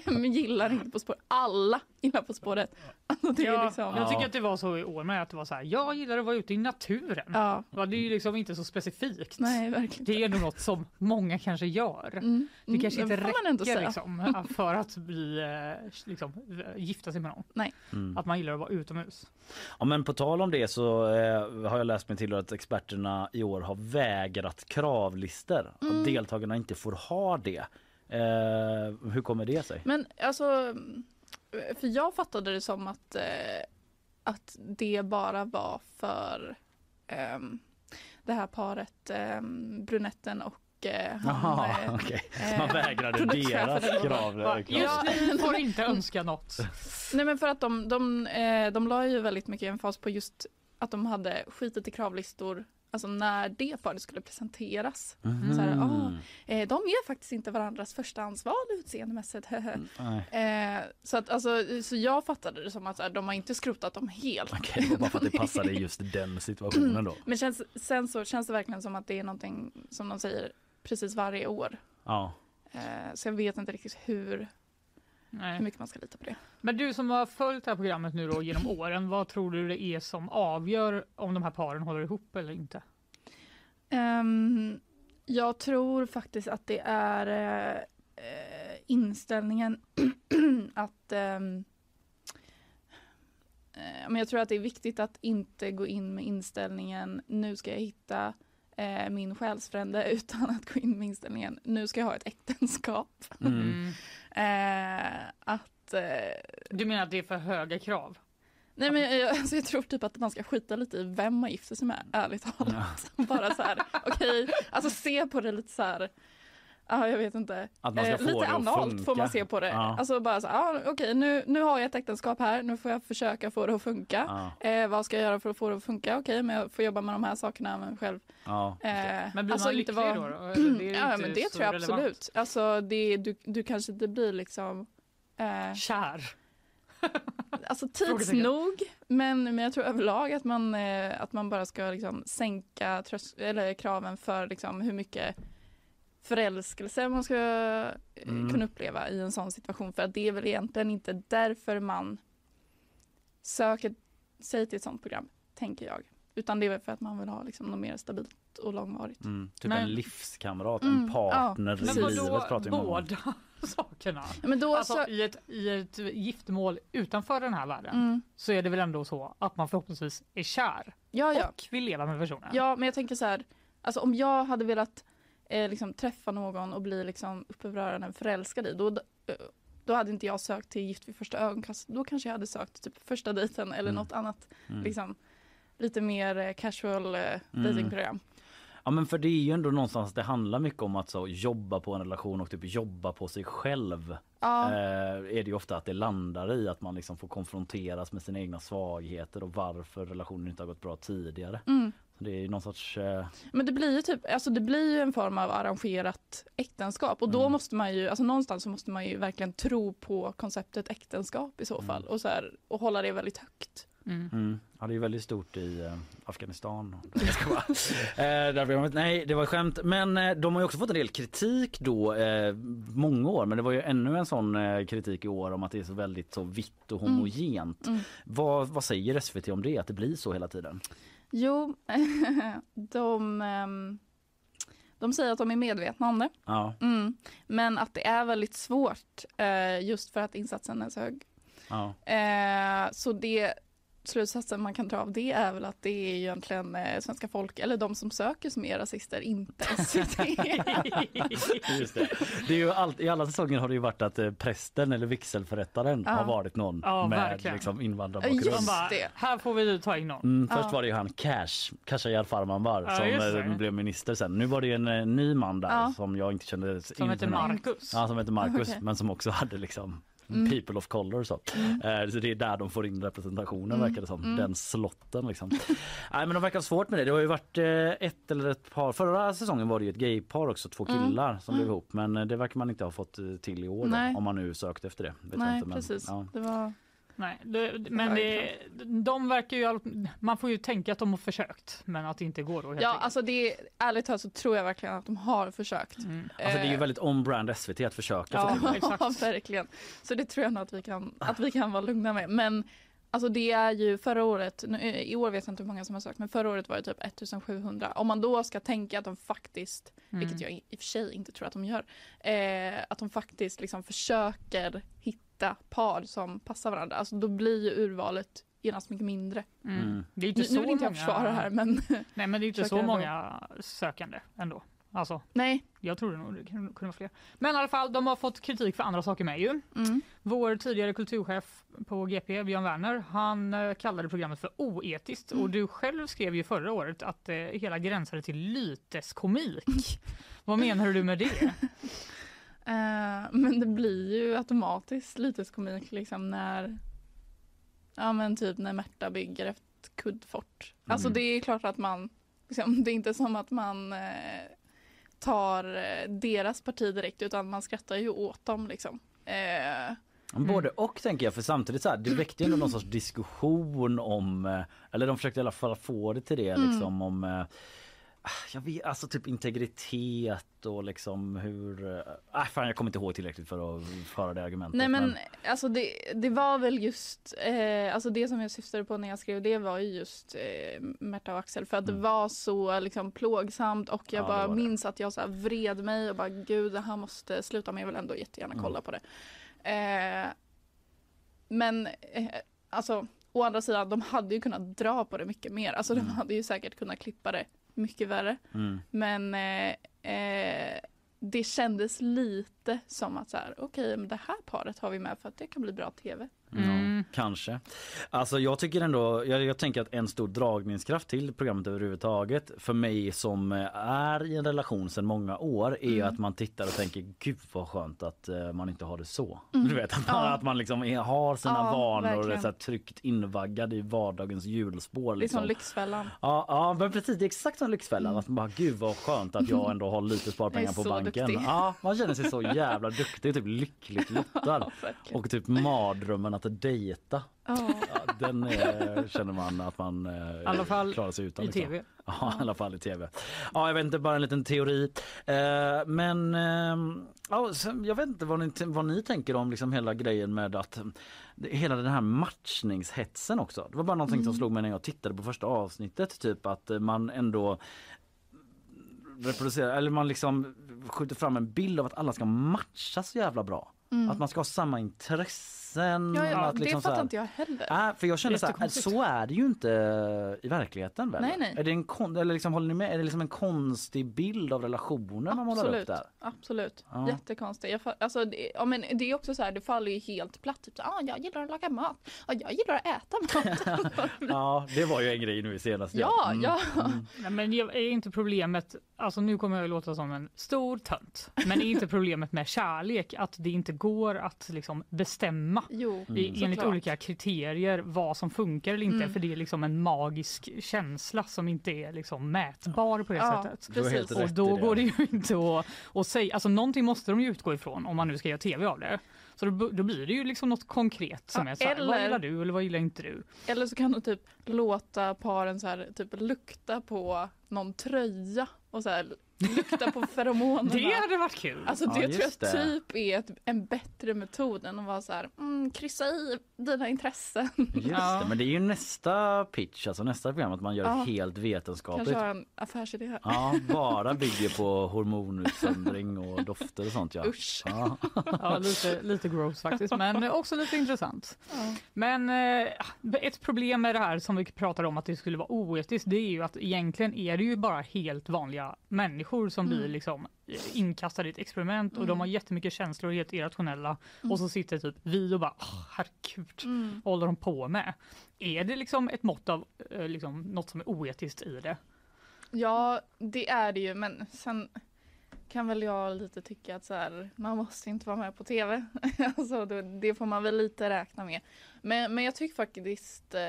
vem gillar inte På spåret? Alla gillar På spåret. Alltså, det är Ja, liksom, Jag tycker att det var så i år med att det var så här, jag gillar att vara ute i naturen. ja, det är ju liksom inte så specifikt. nej verkligen Det är nog något som många kanske gör. Mm, Det mm, kanske inte man ändå räcker liksom, för att bli, eh, liksom, gifta sig med någon. Mm. Att man gillar att vara utomhus. Ja, men på tal om det så eh, har jag läst mig till att experterna i år har vägrat kravlistor. Mm. Att deltagarna inte får ha det. Eh, hur kommer det sig? Men alltså, för jag fattade det som att, eh, att det bara var för ehm, det här paret, ehm, brunetten och eh, han, eh, okej. eh, Man vägrade deras krav. Just nu får inte önska något. Nej men för att de, de, eh, de la ju väldigt mycket emfas på just att de hade skitit i kravlistor Alltså när det paret skulle presenteras. Mhm. Så här, ah. Eh, de är faktiskt inte varandras första ansval utseendemässigt. Nej. eh, så, att, alltså, så jag fattade det som att här, de har inte skrotat dem helt. Okej, var bara för att det passade i just den situationen då. Men känns, sen så känns det verkligen som att det är någonting som de säger precis varje år. Ja. Eh, så jag vet inte riktigt hur, hur Nej. mycket man ska lita på det. Men du som har följt det här programmet nu då genom åren, vad tror du det är som avgör om de här paren håller ihop eller inte? Ehm, jag tror faktiskt att det är eh, inställningen att ehm, eh, men jag tror att det är viktigt att inte gå in med inställningen nu ska jag hitta eh, min själsfrände utan att gå in med inställningen nu ska jag ha ett äktenskap. Mm. Eh, att eh, Du menar att det är för höga krav? Nej men jag, alltså jag tror typ att man ska skita lite i vem man gifter sig med, ärligt talat. Bara så här, okej, alltså se på det lite så här, ja jag vet inte. Att man ska Eh, få lite det analt funka. får man se på det. Ja. Alltså bara så ja, okej nu, nu har jag ett äktenskap här, nu får jag försöka få det att funka. Ja, Eh, vad ska jag göra för att få det att funka? Okej, men jag får jobba med de här sakerna själv. ja. Eh, Men blir alltså man lycklig vara- då? då? Det är ja men det tror jag relevant. absolut. Alltså det, du, du kanske inte blir liksom eh, Kär? Alltså tids nog, men, men jag tror överlag att man, eh, att man bara ska liksom sänka trös- eller kraven för liksom hur mycket förälskelse man ska eh, Mm. kunna uppleva i en sån situation. För att det är väl egentligen inte därför man söker sig till ett sånt program, tänker jag. Utan det är väl för att man vill ha liksom något mer stabilt och långvarigt. Mm. Typ Men- en livskamrat, Mm, en partner ja. i livet pratar vi om. båda sakerna? Men då Alltså så, i ett, i ett giftermål utanför den här världen mm, så är det väl ändå så att man förhoppningsvis är kär ja, ja. och vill leva med personen? Ja, men jag tänker så här, alltså om jag hade velat eh, liksom, träffa någon och bli liksom, öronen förälskad i, då, eh, då hade inte jag sökt till Gift vid första ögonkast. Då kanske jag hade sökt typ första dejten eller Mm. något annat, Mm. liksom, lite mer eh, casual eh, Mm. datingprogram. Ja men för det är ju ändå någonstans det handlar mycket om att så, jobba på en relation och typ jobba på sig själv. Ja, Eh, är det ju ofta att det landar i att man liksom får konfronteras med sina egna svagheter och varför relationen inte har gått bra tidigare. mm. Det är någon sorts... Eh, Men det blir ju typ, alltså det blir ju en form av arrangerat äktenskap och då Mm. måste man ju, alltså någonstans så måste man ju verkligen tro på konceptet äktenskap i så Mm. fall och så här, och hålla det väldigt högt. Mm. Ja, det är väldigt stort i eh, Afghanistan. Eh, nej, det var skämt. Men eh, de har ju också fått en del kritik då, eh, många år. Men det var ju ännu en sån eh, kritik i år om att det är så väldigt så vitt och homogent. Mm. Vad, vad säger SVT om det, att det blir så hela tiden? Jo, de, ehm, de säger att de är medvetna om det. Ja, Mm. Men att det är väldigt svårt eh, just för att insatsen är så hög. ja. Eh, så det slutsatsen man kan dra av det är väl att det är egentligen eh, svenska folk, eller de som söker som är rasister, inte SVT. Just det. det är ju allt, I alla säsonger har det ju varit att eh, prästen eller vigselförrättaren Ja. har varit någon Ja, med verkligen. liksom, invandrarbakgrund. Just bara, det. här får vi ta in någon. Mm, först Ja. var det ju han Cash, Khashayar Farmanbar Ja, som eh, blev minister sen. Nu var det ju en ny man där Ja. som jag inte kände Som heter Marcus. Ja, som heter Marcus Okej. men som också hade liksom Mm. people of color så. Eh, så det är där de får in representationen Mm. verkar det som. Mm. Den slotten liksom. Nej men de verkar svårt med det. Det har ju varit eh, ett eller ett par. Förra säsongen var det ju ett gaypar också, två Mm. killar som blev ihop. Men eh, det verkar man inte ha fått till i år då, om man nu sökt efter det. Vet Nej, inte, men, precis. Ja. Det var... Nej, det, men det, de verkar ju... Man får ju tänka att de har försökt, men att det inte går då helt Ja, enkelt. alltså det, ärligt talat så tror jag verkligen att de har försökt. Mm. Alltså det är ju Eh, väldigt on-brand SVT att försöka. Ja, exakt. verkligen. Så det tror jag nog att vi kan, att vi kan vara lugna med. Men alltså det är ju förra året, nu, eh, i år vet jag inte hur många som har sökt, men förra året var det typ 1700. Om man då ska tänka att de faktiskt, Mm. vilket jag i i och för sig inte tror att de gör, eh, att de faktiskt liksom försöker hitta par som passar varandra. Alltså då blir ju urvalet genast mycket mindre. Mm. Mm. Det är Nu, inte nu så vill inte jag många... försvara här men Nej, men det är inte så ändå. många sökande ändå. Alltså, nej. jag trodde nog det kunde vara fler. Men i alla fall, de har fått kritik för andra saker med ju. Mm. Vår tidigare kulturchef på GP, Björn Werner, han eh, kallade programmet för oetiskt och du själv skrev ju förra året att det hela gränsade till lyteskomik. Vad menar du med det? Eh, men det blir ju automatiskt lite komik liksom när Ja men typ när Märta bygger ett kuddfort. Alltså Mm. det är klart att man liksom, Det är inte som att man eh, tar eh, deras parti direkt utan man skrattar ju åt dem liksom. Eh, Både och tänker jag för samtidigt så här, det väckte ju ändå någon sorts diskussion om, eh, eller de försökte i alla fall få det till det Mm. liksom om jag vet, alltså typ integritet och liksom hur... Äh, fan jag kommer inte ihåg tillräckligt för att föra det argumentet. Nej men alltså det, det var väl just, eh, alltså det som jag syftade på när jag skrev det var ju just eh, Märta och Axel för att Mm. det var så liksom plågsamt och jag Ja, bara det. minns att jag så vred mig och bara gud det här måste sluta men jag vill ändå jättegärna Mm. kolla på det. Eh, men eh, alltså å andra sidan de hade ju kunnat dra på det mycket mer, alltså Mm. de hade ju säkert kunnat klippa det mycket värre. Mm. Men eh, eh, det kändes lite som att så här, okej, men det här paret har vi med för att det kan bli bra tv. Mm. Kanske. Alltså jag tycker ändå, jag, jag tänker att en stor dragningskraft till programmet överhuvudtaget för mig som eh, är i en relation sedan många år är Mm. att man tittar och tänker gud vad skönt att eh, man inte har det så. Mm. Du vet att man, Ja. att man liksom är, har sina Ja, vanor verkligen. så här tryggt invaggad i vardagens hjulspår. Det är som Liksom. Lyxfällan. Ja, ja men precis det är exakt som Lyxfällan. Mm. Att man bara gud vad skönt att jag ändå har lite sparpengar på banken. duktig. Ja, man känner sig så jävla duktig typ lyckligt lottad. Och typ mardrömmen att dejta. Ja. Ja, den är, känner man att man eh, alla fall klarar sig utan. I liksom. tv. Ja, i alla fall i tv. Ja, jag vet inte, bara en liten teori. Eh, men eh, ja, sen, jag vet inte vad ni, vad ni tänker om liksom hela grejen med att eh, hela den här matchningshetsen också. Det var bara någonting som Mm. slog mig när jag tittade på första avsnittet, typ att eh, man ändå reproducerar, eller man liksom skjuter fram en bild av att alla ska matcha så jävla bra. Mm. Att man ska ha samma intressen. Ja, ja, att det liksom så fattar här- inte jag heller. Nej, för jag känner så här, så är det ju inte i verkligheten väl? Nej, nej. Är det en kon- eller liksom, håller ni med? Är det liksom en konstig bild av relationen man målar upp Absolut, där? absolut. Ja. Jättekonstigt. Jag, fa- alltså, det, ja, men det är också så här, det faller ju helt platt. Typ så, ah, jag gillar att laga mat. Ah, jag gillar att äta mat. Ja, det var ju en grej nu i senaste. ja, Mm. ja. Nej, men jag- är inte problemet, alltså nu kommer jag att låta som en stor tönt, men är inte problemet med kärlek att det inte går att liksom bestämma Jo, Mm. i, enligt såklart. olika kriterier vad som funkar eller inte Mm. för det är liksom en magisk känsla som inte är liksom mätbar på det Ja, sättet. Precis. Och då går det ju inte att, att säga, alltså någonting måste de ju utgå ifrån om man nu ska göra tv av det. Så då, då blir det ju liksom något konkret som Ja, är så här, vad eller- gillar du eller vad gillar inte du? Eller så kan du typ låta paren så här, typ lukta på någon tröja och så här, lukta på feromonerna. Det hade varit kul. Alltså Ja, det tror jag det. typ är ett, en bättre metod än att vara så här, mm, kryssa i dina intressen. Just Ja. det, men det är ju nästa pitch, alltså nästa program att man gör Ja. helt vetenskapligt. Kanske har en affärsidé här. Ja, bara bygger på hormonutsöndring och dofter och sånt ja. Usch. ja. Ja, lite, lite gross faktiskt, men också lite intressant. Ja. Men eh, ett problem med det här som vi pratar om att det skulle vara oetiskt, det är ju att egentligen är det ju bara helt vanliga människor som blir Mm. liksom eh, inkastade i ett experiment och de Mm. har jättemycket känslor och är helt irrationella och så sitter typ vi och bara "Åh, herregud, Mm. vad håller de på med? Är det liksom ett mått av eh, liksom, något som är oetiskt i det? Ja, det är det ju, men sen kan väl jag lite tycka att så här, man måste inte vara med på tv. alltså, det, det får man väl lite räkna med. Men, men jag tycker faktiskt eh,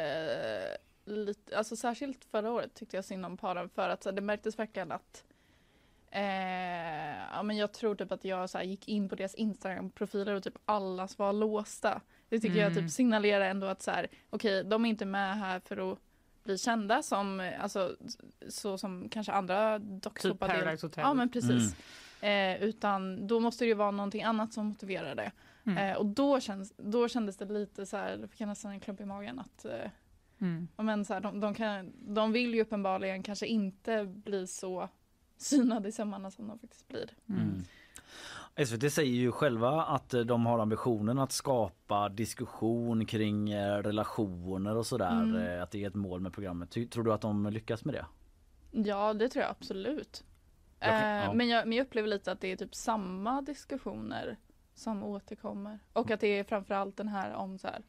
lite, alltså särskilt förra året tyckte jag synd om paren för att så här, det märktes verkligen att eh, ja, men jag tror typ att jag så här, gick in på deras Instagram-profiler och typ allas var låsta. Det tycker jag Mm. typ signalerar ändå att så här, okej, de är inte med här för att bli kända som, alltså så som kanske andra Typ Paradise Hotel? Ja men precis. Eh, utan då måste det ju vara någonting annat som motiverar det. Mm. Eh, och då, känns, då kändes det lite så här, då fick jag nästan en klump i magen att eh, Mm. men så här, de, de, kan, de vill ju uppenbarligen kanske inte bli så synade i sömmarna som de faktiskt blir. Mm. SVT säger ju själva att eh, de har ambitionen att skapa diskussion kring eh, relationer och sådär. Mm. eh, Att det är ett mål med programmet. Tror du att de lyckas med det? Ja det tror jag absolut. Jag kan- eh, ja. men, jag, men jag upplever lite att det är typ samma diskussioner som återkommer. Och att det är framförallt den här om så här,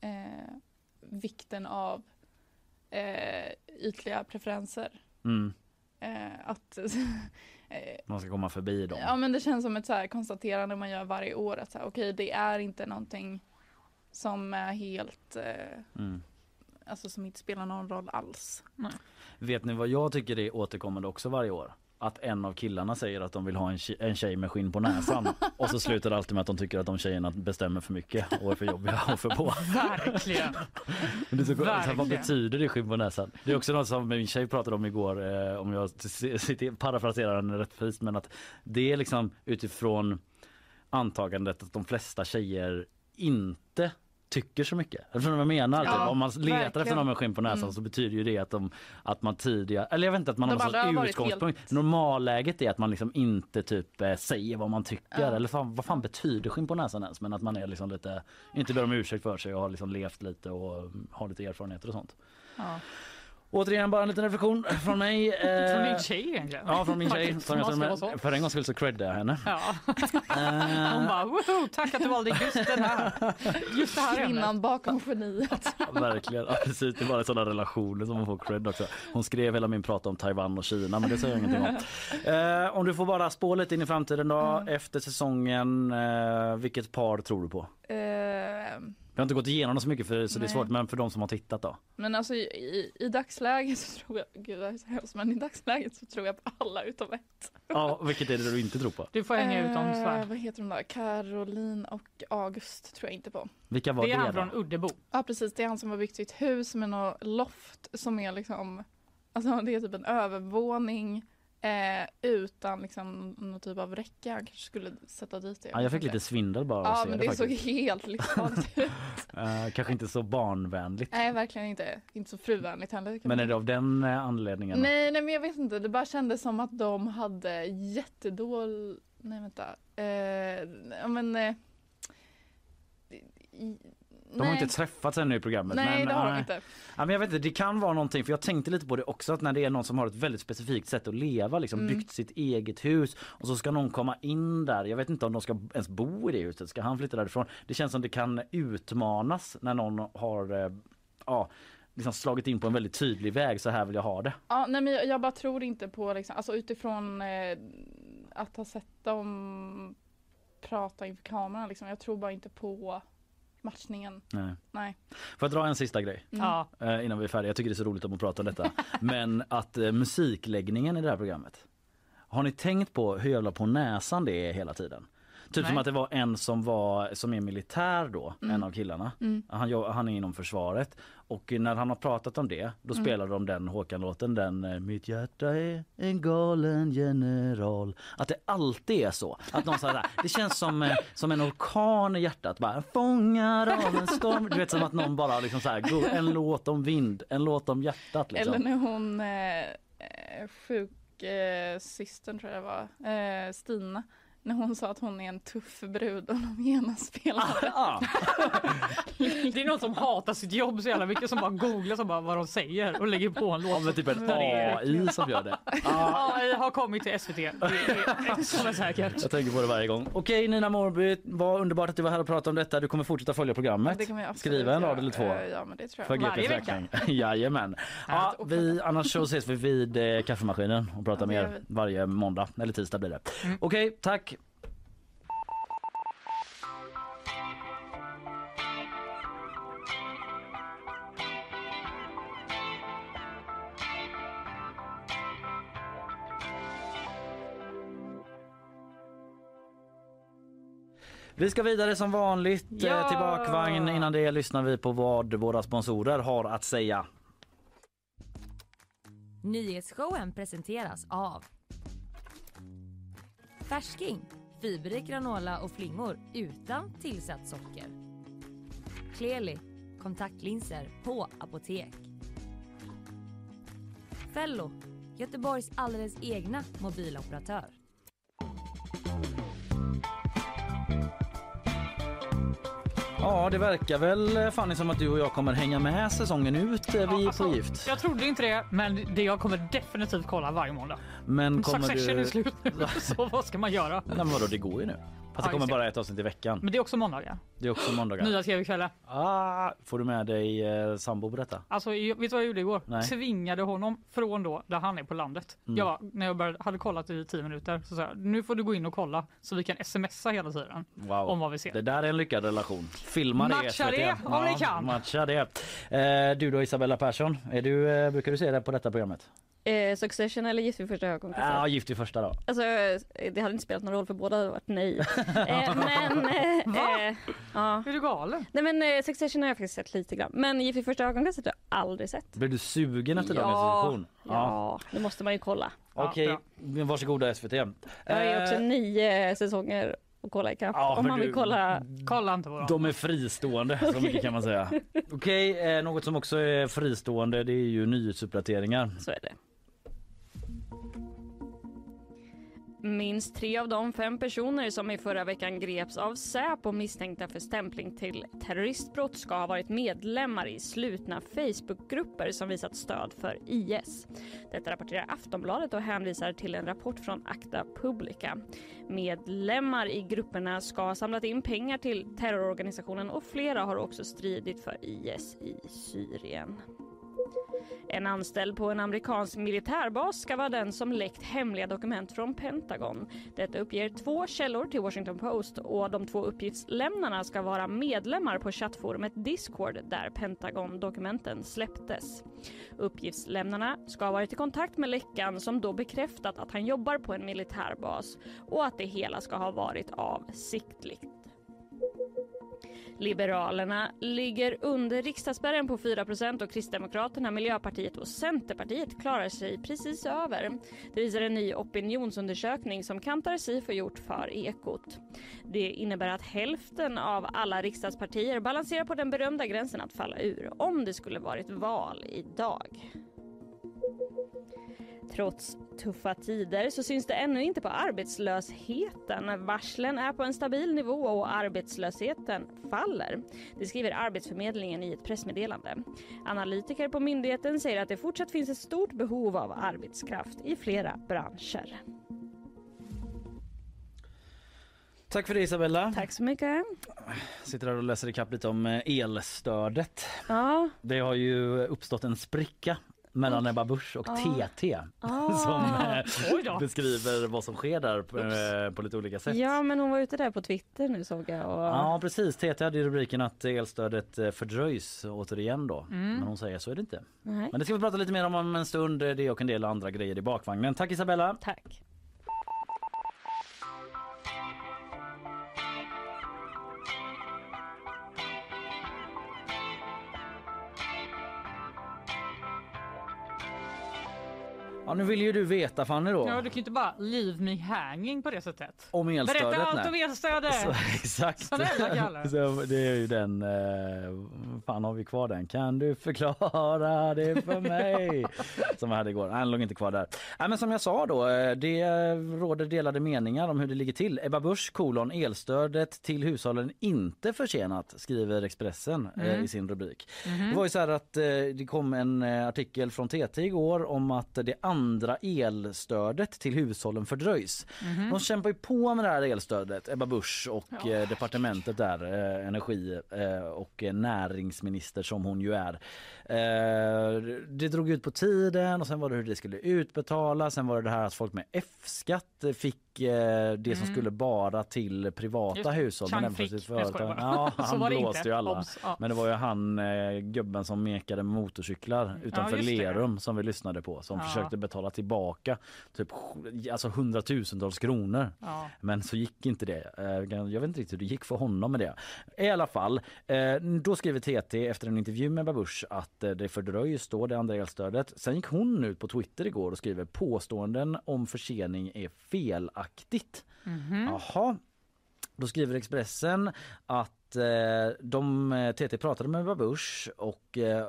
eh, vikten av eh, ytliga preferenser. Mm. Eh, att eh, Man ska komma förbi dem. Ja men det känns som ett så här konstaterande man gör varje år att okej det är inte någonting som är helt, eh, Mm. alltså som inte spelar någon roll alls. Vet ni vad jag tycker är återkommande också varje år? Att en av killarna säger att de vill ha en tjej, en tjej med skinn på näsan och så slutar det alltid med att de tycker att de tjejerna bestämmer för mycket och är för jobbiga och för på. Verkligen! Men det så, här, vad Verkligen. betyder det skinn på näsan? Det är också något som min tjej pratade om igår eh, om jag parafraserar henne rättvist men att det är liksom utifrån antagandet att de flesta tjejer inte tycker så mycket. Förstår vad jag menar? Ja, typ, om man letar efter någon med skinn på näsan Mm. så betyder ju det att, de, att man tidigare, eller jag vet inte att man De har någon utgångspunkt. helt- Normalläget är att man liksom inte typ eh, säger vad man tycker Ja. eller fan, vad fan betyder skinn på näsan ens? Men att man är liksom lite, inte ber om ursäkt för sig och har liksom levt lite och mm, har lite erfarenheter och sånt. Ja. Återigen bara en liten reflektion från mig. eh, Från din tjej egentligen? Ja, från min tjej. Som jag med, för en gångs skull så creddar jag henne. Ja. Eh, Hon bara woho, tack att du valde just den här. Just det här. Kvinnan bakom geniet. Ja, verkligen. Ja, precis, det är bara sådana relationer som man får cred också. Hon skrev hela min prat om Taiwan och Kina men det säger jag ingenting om. Eh, om du får bara spå lite in i framtiden då efter säsongen. Eh, vilket par tror du på? Eh, Vi har inte gått igenom det så mycket för, så det är Nej. svårt men för de som har tittat då. men alltså i, i, i dagsläget så tror jag, gud är så hemskt, men i dagsläget så tror jag på alla utom ett. Ja, vilket är det du inte tror på? Du får hänga ut dem Eh, svär. vad heter de där? Caroline och August tror jag inte på. Vilka var Det det, är han från Uddebo. Ja precis, det är han som har byggt sitt hus med något loft som är liksom, alltså det är typ en övervåning eh, utan liksom någon typ av räcke. Han kanske skulle sätta dit det. Ja, jag fick lite svindel bara Ja men det, det såg helt livsfarligt ut. Eh, kanske inte så barnvänligt. Nej verkligen inte, inte så fruvänligt heller. Men är det av den eh, anledningen? Nej, nej men jag vet inte, det bara kändes som att de hade jättedål... Nej vänta. Eh, ja men... Eh, i- De har nej. inte träffats ännu i programmet. Nej men, det har de inte. Ja, men jag vet inte, det kan vara någonting för jag tänkte lite på det också att när det är någon som har ett väldigt specifikt sätt att leva, liksom Mm. byggt sitt eget hus och så ska någon komma in där. Jag vet inte om de ska ens bo i det huset. Ska han flytta därifrån? Det känns som det kan utmanas när någon har eh, ja, liksom slagit in på en väldigt tydlig väg. Så här vill jag ha det. Ja, nej men jag, jag bara tror inte på liksom, alltså utifrån eh, att ha sett dem prata inför kameran liksom. Jag tror bara inte på matchningen. Nej. Nej. Får jag dra en sista grej Mm. Eh, innan vi är färdiga? Jag tycker det är så roligt att prata om detta. Men att eh, musikläggningen i det här programmet. Har ni tänkt på hur jävla på näsan det är hela tiden? Typ Nej. som att det var en som var som är militär då, Mm. en av killarna. Mm. Han, han är inom försvaret och när han har pratat om det då Mm. spelar de den Håkan-låten den eh, Mitt hjärta är en galen general. Att det alltid är så. Att någon säger det känns som, eh, som en orkan i hjärtat. Bara, Fångad av en storm. Du vet som att någon bara liksom så här, en låt om vind, en låt om hjärtat. Liksom. Eller när hon eh, eh, sjuk eh, systern tror jag det var, eh, Stina, när hon sa att hon är en tuff brud och de genast spelade. Ah, Det är någon som hatar sitt jobb så jävla mycket som bara googlar så bara vad de säger och lägger på en ja, låt. men typ en AI som gör det. AI har kommit till SVT. Det är ett som är säkert. Jag tänker på det varje gång. Okej Nina Morby, vad underbart att du var här och pratade om detta. Du kommer fortsätta följa programmet. Det absolut Skriva en rad eller två. Eh, Ja men det tror För jag. Varje GPs vecka? Jajamän. Ja, vi, annars så ses vi vid eh, kaffemaskinen och pratar Ja, mer varje måndag eller tisdag blir det. Mm. Okej, tack. Vi ska vidare som vanligt eh, Ja! till bakvagn. Innan det lyssnar vi på vad våra sponsorer har att säga. Nyhetsshowen presenteras av Färsking, fiberrik granola och flingor utan tillsatt socker. Kleli, kontaktlinser på apotek. Fello, Göteborgs alldeles egna mobiloperatör. Ja, det verkar väl Fanny som att du och jag kommer hänga med säsongen ut. eh, Vi är alltså, på gift. Jag trodde inte det, men det jag kommer definitivt kolla varje måndag. Men kommer Succession du... är slut nu, så vad ska man göra? Nej, men vadå, det går ju nu. Fast det kommer det. bara ett avsnitt i veckan. Men det är också måndagar. Det är också måndagar. Nya tv-kvällar. Ah, får du med dig eh, sambo på detta? Alltså, vet du vad jag gjorde igår? Nej. Tvingade honom från då där han är på landet. Mm. Jag, när jag började, hade kollat i tio minuter så sa jag, nu får du gå in och kolla så vi kan smsa hela tiden Wow. om vad vi ser. Det där är en lyckad relation. Filma det Matcha SVT. det om ni kan. Matcha det. Eh, du då Isabella Persson, är du, eh, brukar du se det på detta programmet? Eh, Succession eller Gift vid första ögonkastet? Ja, gift i första då. Alltså, eh, det hade inte spelat någon roll för båda hade varit nej. eh, men... Eh, Va? eh, ja. Är du galen? Nej men eh, Succession har jag faktiskt sett lite grann. Men Gift vid första ögonkastet har jag aldrig sett. Blir du sugen efter dagens Ja, diskussion? ja, det måste man ju kolla. Ja, Okej, bra. men varsågoda SVT. Jag har ju också Eh, nio säsonger att kolla ikapp. Ja, om man vill du- kolla. Kolla inte på dem. De är fristående, så mycket kan man säga. Okej, eh, något som också är fristående det är ju nyhetsuppdateringar. Så är det. Minst tre av de fem personer som i förra veckan greps av Säpo misstänkta för stämpling till terroristbrott ska ha varit medlemmar i slutna Facebookgrupper som visat stöd för IS. Detta rapporterar Aftonbladet och hänvisar till en rapport från Acta Publica. Medlemmar i grupperna ska ha samlat in pengar till terrororganisationen och flera har också stridit för IS i Syrien. En anställd på en amerikansk militärbas ska vara den som läckt hemliga dokument från Pentagon. Detta uppger två källor till Washington Post och de två uppgiftslämnarna ska vara medlemmar på chattforumet Discord där Pentagon-dokumenten släpptes. Uppgiftslämnarna ska ha varit i kontakt med läckan som då bekräftat att han jobbar på en militärbas och att det hela ska ha varit avsiktligt. Liberalerna ligger under riksdagsspärren på 4% och Kristdemokraterna, Miljöpartiet och Centerpartiet klarar sig precis över. Det visar en ny opinionsundersökning som Kantar Sifo gjort för Ekot. Det innebär att hälften av alla riksdagspartier balanserar på den berömda gränsen att falla ur om det skulle varit val idag. Trots tuffa tider så syns det ännu inte på arbetslösheten. Varslen är på en stabil nivå och arbetslösheten faller. Det skriver Arbetsförmedlingen i ett pressmeddelande. Analytiker på myndigheten säger att det fortsatt finns ett stort behov av arbetskraft i flera branscher. Tack för det Isabella. Tack så mycket. Sitter här och läser ikapp lite om eh, elstödet. Ja, Det har ju uppstått en spricka mellan Ebba Busch och Ah. TT Ah. som eh, beskriver vad som sker där på, eh, på lite olika sätt. ja men hon var ute där på Twitter nu såg jag. Och... Ja precis, TT hade rubriken att elstödet eh, fördröjs återigen då. Men hon säger så är det inte. Nej. Men det ska vi prata lite mer om om en stund, det och en del andra grejer i bakvagnen. Tack Isabella! Tack. Ja, nu vill ju du veta Fanny då. Ja, du kan ju inte bara leave me hanging på det sättet. Om elstödet. Berätta allt nej. om elstödet! Så, exakt. Så det är ju den, eh, fan har vi kvar den? Kan du förklara det för mig? som vi hade igår. Han låg inte kvar där. Nej, men som jag sa då, eh, det råder delade meningar om hur det ligger till. Ebba Busch kolon elstödet till hushållen inte försenat skriver Expressen eh, Mm. i sin rubrik. Mhm. Det var ju så här att eh, det kom en eh, artikel från TT igår om att det andra elstödet till hushållen fördröjs. Mhm. De kämpar ju på med det här elstödet, Ebba Busch och Ja. eh, departementet där, eh, energi eh, och näringsminister som hon ju är. Eh, det drog ut på tiden och sen var det hur det skulle utbetalas. Sen var det det här att folk med F-skatt fick eh, det som Mm. skulle bara till privata det. hushåll. Chang för fick. företag. Ja, han det blåste inte. ju alla. Obs, ja. Men det var ju han eh, gubben som mekade motorcyklar utanför det. Lerum som vi lyssnade på som Ja. försökte betala tillbaka typ alltså hundratusentals kronor. Ja. Men så gick inte det. Jag vet inte riktigt hur det gick för honom med det. I alla fall, eh, då skriver TT efter en intervju med Babush att det fördröjs då det andra elstödet. Sen gick hon ut på Twitter igår och skriver påståenden om försening är felaktigt. Mhm. Jaha. Då skriver Expressen att eh, de, eh, TT pratade med Babush och eh,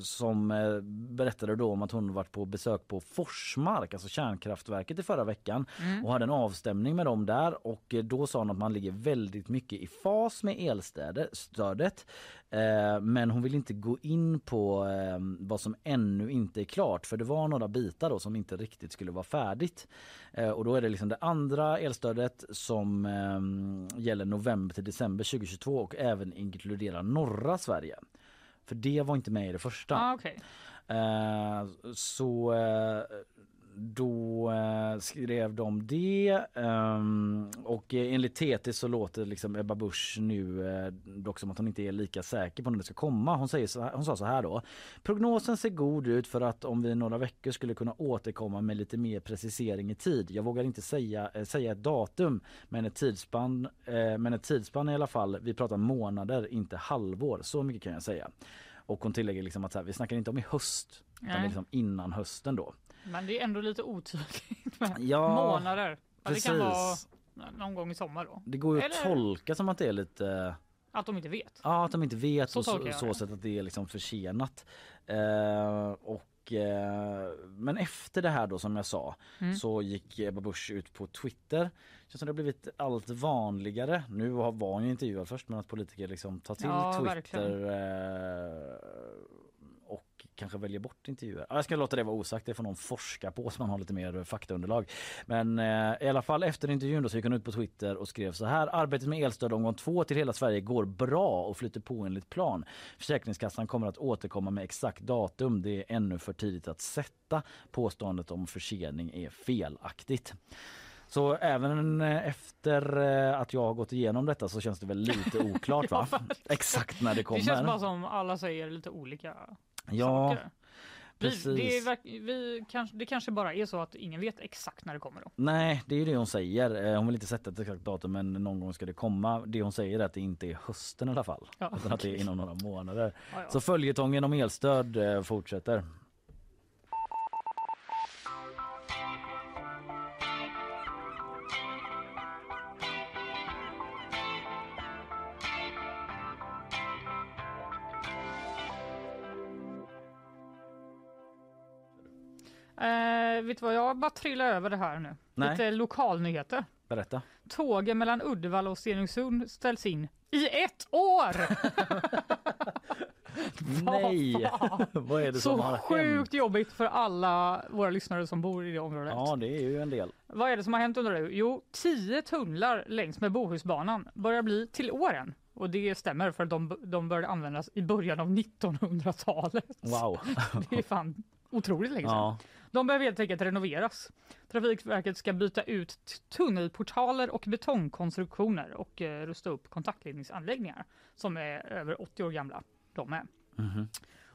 som eh, berättade då om att hon varit på besök på Forsmark, alltså kärnkraftverket i förra veckan Mm. och hade en avstämning med dem där och eh, då sa hon att man ligger väldigt mycket i fas med elstödet. Eh, men hon vill inte gå in på eh, vad som ännu inte är klart för det var några bitar då som inte riktigt skulle vara färdigt. Eh, och då är det liksom det andra elstödet som gäller november till december 2022 och även inkluderar norra Sverige. För det var inte med i det första. Ah. Eh, så då eh, skrev de det ehm, och eh, enligt TT så låter liksom Ebba Busch nu eh, dock som att hon inte är lika säker på när det ska komma. Hon, säger så hon sa så här då. Prognosen ser god ut för att om vi några veckor skulle kunna återkomma med lite mer precisering i tid. Jag vågar inte säga, eh, säga ett datum men ett tidsspann, men ett tidsspann i alla fall. Vi pratar månader, inte halvår. Så mycket kan jag säga. Och hon tillägger liksom att här, vi snackar inte om i höst utan liksom innan hösten då. Men det är ändå lite otydligt med Ja, månader. Ja, det kan vara någon gång i sommar då. Det går ju att Eller- tolka som att det är lite Att de inte vet. Ja, att de inte vet Så så, så sätt att det är liksom försenat. Eh, och, eh, men efter det här då som jag sa Mm. så gick Ebba Busch ut på Twitter. Känns som det har blivit allt vanligare. Nu var hon ju intervjuad först men att politiker liksom tar till Ja, Twitter kanske väljer bort intervjuer. Ja, Jag ska låta det vara osagt, det får någon forska på så man har lite mer faktaunderlag. Men eh, i alla fall efter intervjun då så gick hon ut på Twitter och skrev så här. Arbetet med elstöd omgång två till hela Sverige går bra och flyter på enligt plan. Försäkringskassan kommer att återkomma med exakt datum. Det är ännu för tidigt att sätta. Påståendet om försening är felaktigt. Så även eh, efter eh, att jag har gått igenom detta så känns det väl lite oklart va? Exakt när det kommer. Det känns bara som alla säger lite olika ja, saker. Vi, precis. det, är, vi, kanske, det kanske bara är så att ingen vet exakt när det kommer då. Nej, det är det hon säger. Eh, Hon vill inte sätta ett exakt datum men någon gång ska det komma. Det hon säger är att det inte är hösten i alla fall. Ja, utan att det är inom några månader. Ja, ja. Så följetongen om elstöd eh, fortsätter. Vet du vad, jag bara trillar över det här nu. Nej. Lite lokalnyheter. Berätta. Tågen mellan Uddevalla och Stenungsund ställs in i ett år! Nej! Vad är det Så som har sjukt hänt? jobbigt för alla våra lyssnare som bor i det området. Ja, det är ju en del. Vad är det som har hänt under det? Jo, 10 tunnlar längs med Bohusbanan börjar bli till åren. Och det stämmer för de, de började användas i början av 1900-talet. Wow. Det är fan otroligt länge sedan. Ja. De behöver helt enkelt renoveras. Trafikverket ska byta ut tunnelportaler och betongkonstruktioner och eh, rusta upp kontaktledningsanläggningar som är över 80 år gamla. De är. Mhm.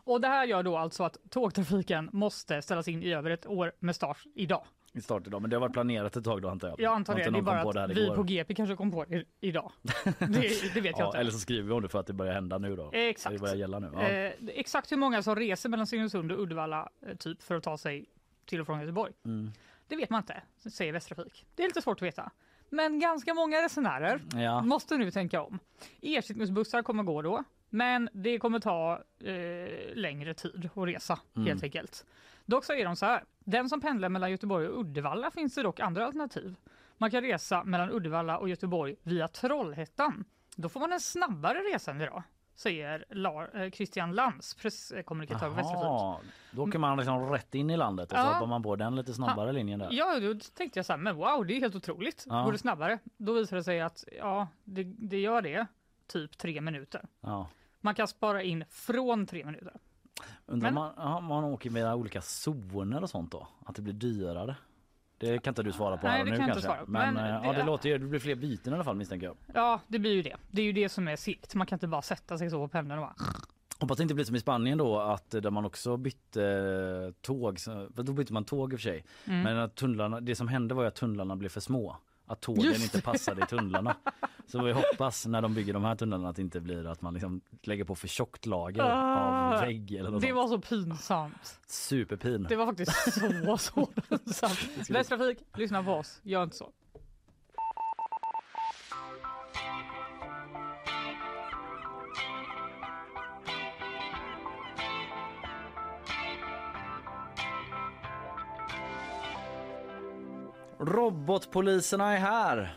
Och det här gör då alltså att tågtrafiken måste ställas in i över ett år med start idag. I start idag, men det har varit planerat ett tag då antar jag. Jag antar det, det är bara att vi på GP kanske kom på det idag. Det, det vet jag Ja, inte. eller så skriver vi om det för att det börjar hända nu då. Exakt. Det börjar gälla nu. Ja. Eh, exakt hur många som reser mellan Stenungsund och Uddevalla eh, typ för att ta sig till och från Göteborg? Mm. Det vet man inte, säger Västtrafik. Det är lite svårt att veta. Men ganska många resenärer Ja. måste nu tänka om. Ersättningsbussar kommer gå då, men det kommer ta eh, längre tid att resa Mm. helt enkelt. Dock säger de så här, den som pendlar mellan Göteborg och Uddevalla finns det dock andra alternativ. Man kan resa mellan Uddevalla och Göteborg via Trollhättan. Då får man en snabbare resa än idag, säger Lar, eh, Christian Lantz, presskommunikatör på Västtrafik. Då åker man liksom rätt in i landet och så Ja. hoppar man på den lite snabbare linjen där. Ja, då tänkte jag så här, men wow, det är helt otroligt. Ja. Går det snabbare? Då visar det sig att ja, det, det gör det, typ tre minuter. Ja. Man kan spara in från tre minuter. Undrar om man, ja, man åker med olika zoner och sånt då? Att det blir dyrare? Det kan inte du svara på Nej, här det nu kan kanske. inte svara på. Men, Men eh, det- ja, det låter ju, det blir fler byten i alla fall misstänker jag. Ja, det blir ju det. Det är ju det som är segt. Man kan inte bara sätta sig så på pendeln och bara... Hoppas det inte blir som i Spanien då att där man också bytte eh, tåg, då bytte man tåg i och för sig. Mm. Men att tunnlarna, det som hände var ju att tunnlarna blev för små. Att tågen Just inte passade i tunnlarna. Så vi hoppas när de bygger de här tunnlarna att det inte blir att man liksom lägger på för tjockt lager Ah, av vägg eller något Det sånt. var så pinsamt. Superpin. Det var faktiskt så, så pinsamt. Västtrafik, lyssna på oss. Gör inte så. Robotpoliserna är här.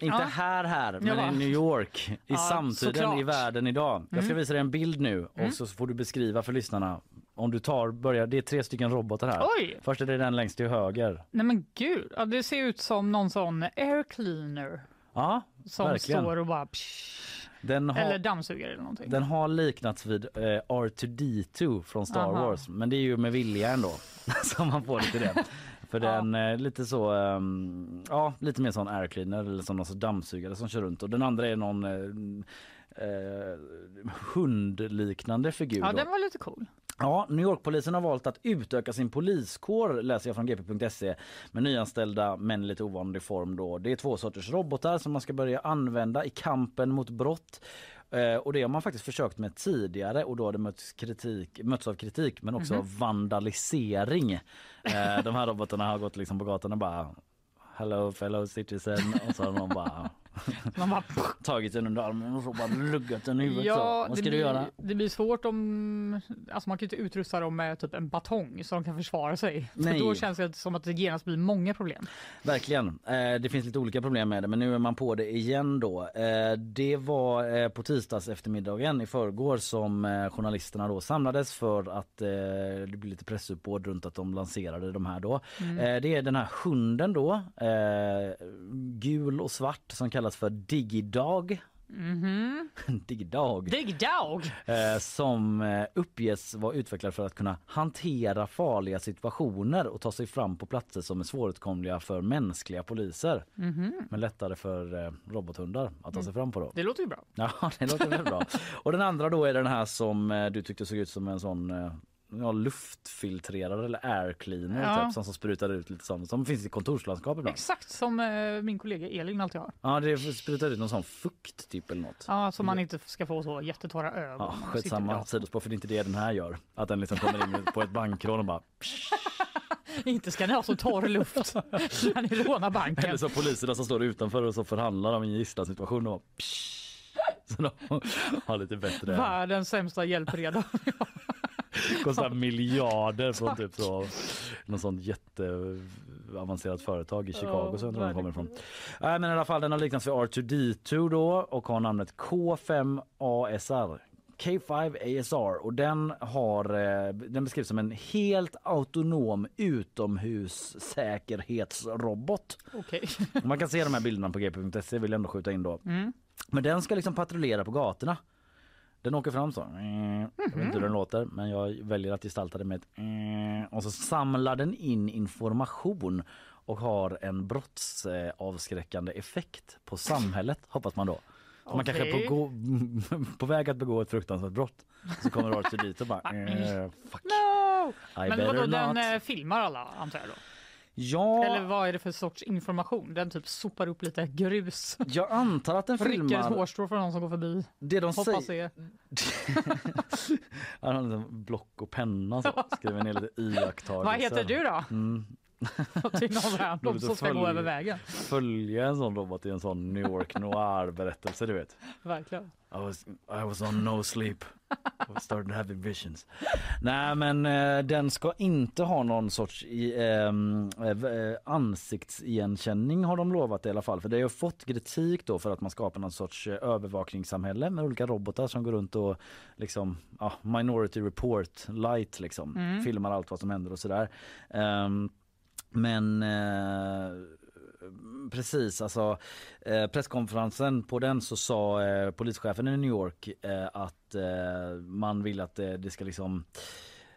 Inte Ja. här här, men Ja. i New York. I Ja, samtiden såklart. i världen idag. Jag ska Mm. visa dig en bild nu och Mm. så får du beskriva för lyssnarna. Om du tar, börjar, det är tre stycken robotar här. Oj! Först är det den längst till höger. Nej men gud, ja, det ser ut som någon sån air cleaner Ja, som Verkligen. står och bara... Psh, har, eller dammsugare eller någonting. den har liknats vid eh, R2D2 från Star Aha. Wars. Men det är ju med vilja ändå som man får lite det. För Ja. den är lite så, ehm, ja lite mer sån air cleaner eller som någon dammsugare som kör runt och den andra är någon eh, eh, hundliknande figur. Ja, då. den var lite cool. Ja, New York-polisen har valt att utöka sin poliskår läser jag från gp.se med nyanställda men lite ovanlig form då. Det är två sorters robotar som man ska börja använda i kampen mot brott. Eh, och det har man faktiskt försökt med tidigare och då har det mötts, kritik, mötts av kritik men också Mhm. av vandalisering. Eh, de här robotarna har gått liksom på gatan och bara Hello fellow citizen och så har de bara Man bara, tagit den under armen och så bara luggat den i huvudet. så. ja, Vad det ska du göra? det blir svårt om... Alltså man kan inte utrusta dem med typ en batong så de kan försvara sig. Nej. För då känns det som att det genast blir många problem. Verkligen. Eh, det finns lite olika problem med det men nu är man på det igen då. Eh, det var eh, på tisdags eftermiddagen i förrgår som eh, journalisterna då samlades för att eh, det blir lite pressuppbåd runt att de lanserade de här då. Mm. Eh, det är den här hunden då, gul och svart som kallas för Digidog. Mhm. Digidog. Dig dog! Eh, som eh, uppges vara utvecklad för att kunna hantera farliga situationer och ta sig fram på platser som är svåråtkomliga för mänskliga poliser. Mhm. Men lättare för eh, robothundar att ta sig fram på då. Det låter ju bra. Ja, det låter väl bra. Och den andra då är den här som eh, du tyckte såg ut som en sån ja, luftfiltrerare eller air cleaner Ja. typ, som, som sprutar ut lite sånt som finns i kontorslandskap ibland. Exakt som eh, min kollega Elin alltid har. Ja, det sprutar ut någon sån fukt typ eller något. Ja, så man inte ska få så jättetorra ögon. Ja, skitsamma sidospår för det är inte det den här gör. Att den liksom kommer in på ett bankrån och bara Inte ska ni ha så torr luft när ni rånar banken. Eller så poliserna som står utanför och så förhandlar om en gisslansituation och bara, så de har lite bättre. Världens sämsta hjälpreda. Kostar miljarder från typ så någon sån jätteavancerat företag i Chicago Ja, så tror de kommer ifrån. Nej men i alla fall den har liknats vid R2D2 då och har namnet K5ASR. K5 ASR och den har eh, den beskrivs som en helt autonom utomhussäkerhetsrobot. Okej. Man kan se de här bilderna på gp.se vill jag ändå skjuta in då. Mm. Men den ska liksom patrullera på gatorna. Den åker fram så. Jag vet inte hur den låter men jag väljer att gestalta det med ett och så samlar den in information och har en brottsavskräckande effekt på samhället hoppas man då. Så man kanske är på, gå, på väg att begå ett fruktansvärt brott så kommer Arthur dit och bara eh, fuck No! I Men vadå, den eh, filmar alla antar jag då? Ja, Eller vad är det för sorts information? Den typ sopar upp lite grus. jag antar att den Rycker ett filmar hårstrå från någon som går förbi. det de Hoppas säger. Han har en block och penna så skriver ner lite iakttagelser. Vad heter du då? Mm. Till någon random som ska gå följ- över vägen. Följa en sån robot i en sån New York noir berättelse du vet. Verkligen. I was, I was on no sleep. I started having visions. Nej men eh, den ska inte ha någon sorts i, ehm, eh, eh, ansiktsigenkänning har de lovat i alla fall. För det har ju fått kritik då för att man skapar någon sorts eh, övervakningssamhälle med olika robotar som går runt och liksom ja, minority report light liksom. Mm. Filmar allt vad som händer och sådär. Ehm, men eh, precis alltså eh, presskonferensen på den så sa eh, polischefen i New York eh, att eh, man vill att det, ska liksom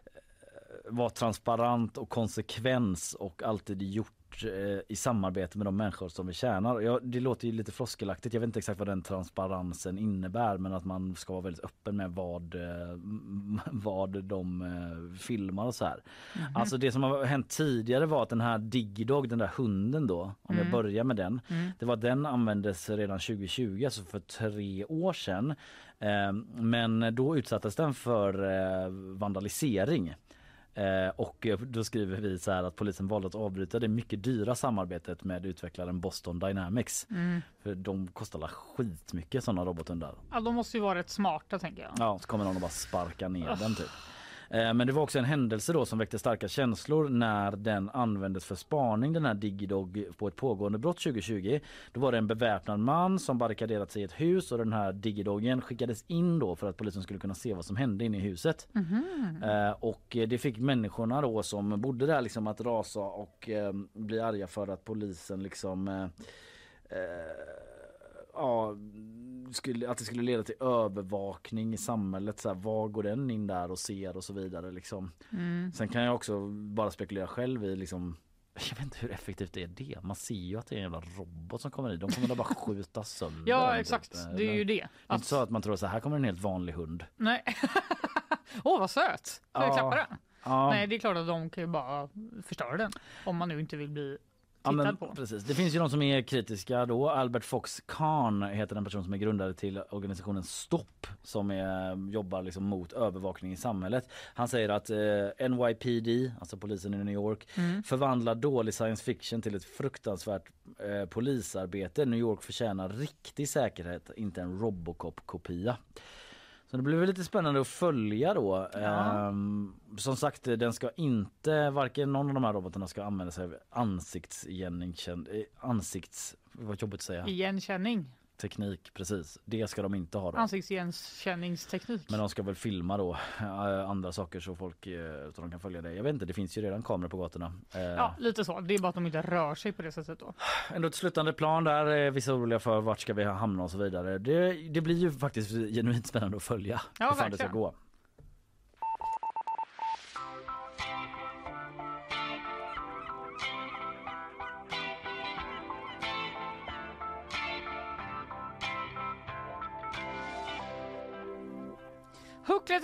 eh, vara transparent och konsekvens och alltid gjort eh, i samarbete med de människor som vi tjänar. Ja, det låter ju lite floskelaktigt. Jag vet inte exakt vad den transparensen innebär men att man ska vara väldigt öppen med vad, eh, vad de eh, filmar och så här. Alltså det som har hänt tidigare var att den här Digidog, den där hunden då, om jag börjar med den. Mm. Det var den användes redan 2020, alltså för tre år sedan. Eh, men då utsattes den för eh, vandalisering. Eh, och då skriver vi så här att polisen valde att avbryta det mycket dyra samarbetet med utvecklaren Boston Dynamics. Mm. För de kostar skitmycket sådana robothundar. Ja, de måste ju vara rätt smarta tänker jag. Ja, så kommer någon och bara sparka ner den typ. Eh, Men det var också en händelse då som väckte starka känslor när den användes för spaning den här Digidog på ett pågående brott 2020. Då var det en beväpnad man som barrikaderat sig i ett hus och den här Digidogen skickades in då för att polisen skulle kunna se vad som hände inne i huset. Eh, Och eh, det fick människorna då som bodde där liksom att rasa och eh, bli arga för att polisen liksom ja, skulle, att det skulle leda till övervakning i samhället. Så här, var går den in där och ser och så vidare. Liksom. Mm. Sen kan jag också bara spekulera själv i liksom jag vet inte hur effektivt är det Man ser ju att det är en jävla robot som kommer i. De kommer bara skjuta sönder Ja exakt, typ. det är ju det. Det är inte så att man tror så här kommer en helt vanlig hund. Nej. Åh vad söt! Får jag Ja. klappa den? Ja, Nej det är klart att de kan ju bara förstöra den. Om man nu inte vill bli ja, men på. precis. Det finns ju de som är kritiska då. Albert Fox Khan heter den person som är grundare till organisationen Stopp som är, jobbar liksom mot övervakning i samhället. Han säger att eh, NYPD, alltså polisen i New York, Mm. förvandlar dålig science fiction till ett fruktansvärt eh, polisarbete. New York förtjänar riktig säkerhet, inte en Robocop-kopia. Så det blir väl lite spännande att följa då. Ja. Ehm, som sagt, den ska inte, varken någon av de här robotarna ska använda sig av ansiktsigenkänning, eh, ansikts, vad jobbigt att säga, Igenkänning, teknik precis. Det ska de inte ha då. ansiktsigenkänningsteknik. Men de ska väl filma då eh, andra saker så folk eh, så de kan följa det. Jag vet inte, det finns ju redan kameror på gatorna. Eh, Ja, lite så. Det är bara att de inte rör sig på det sättet då. Ändå ett slutande plan där. är Vissa oroliga för vart ska vi hamna och så vidare. Det, det blir ju faktiskt genuint spännande att följa Ja, hur fan det ska gå.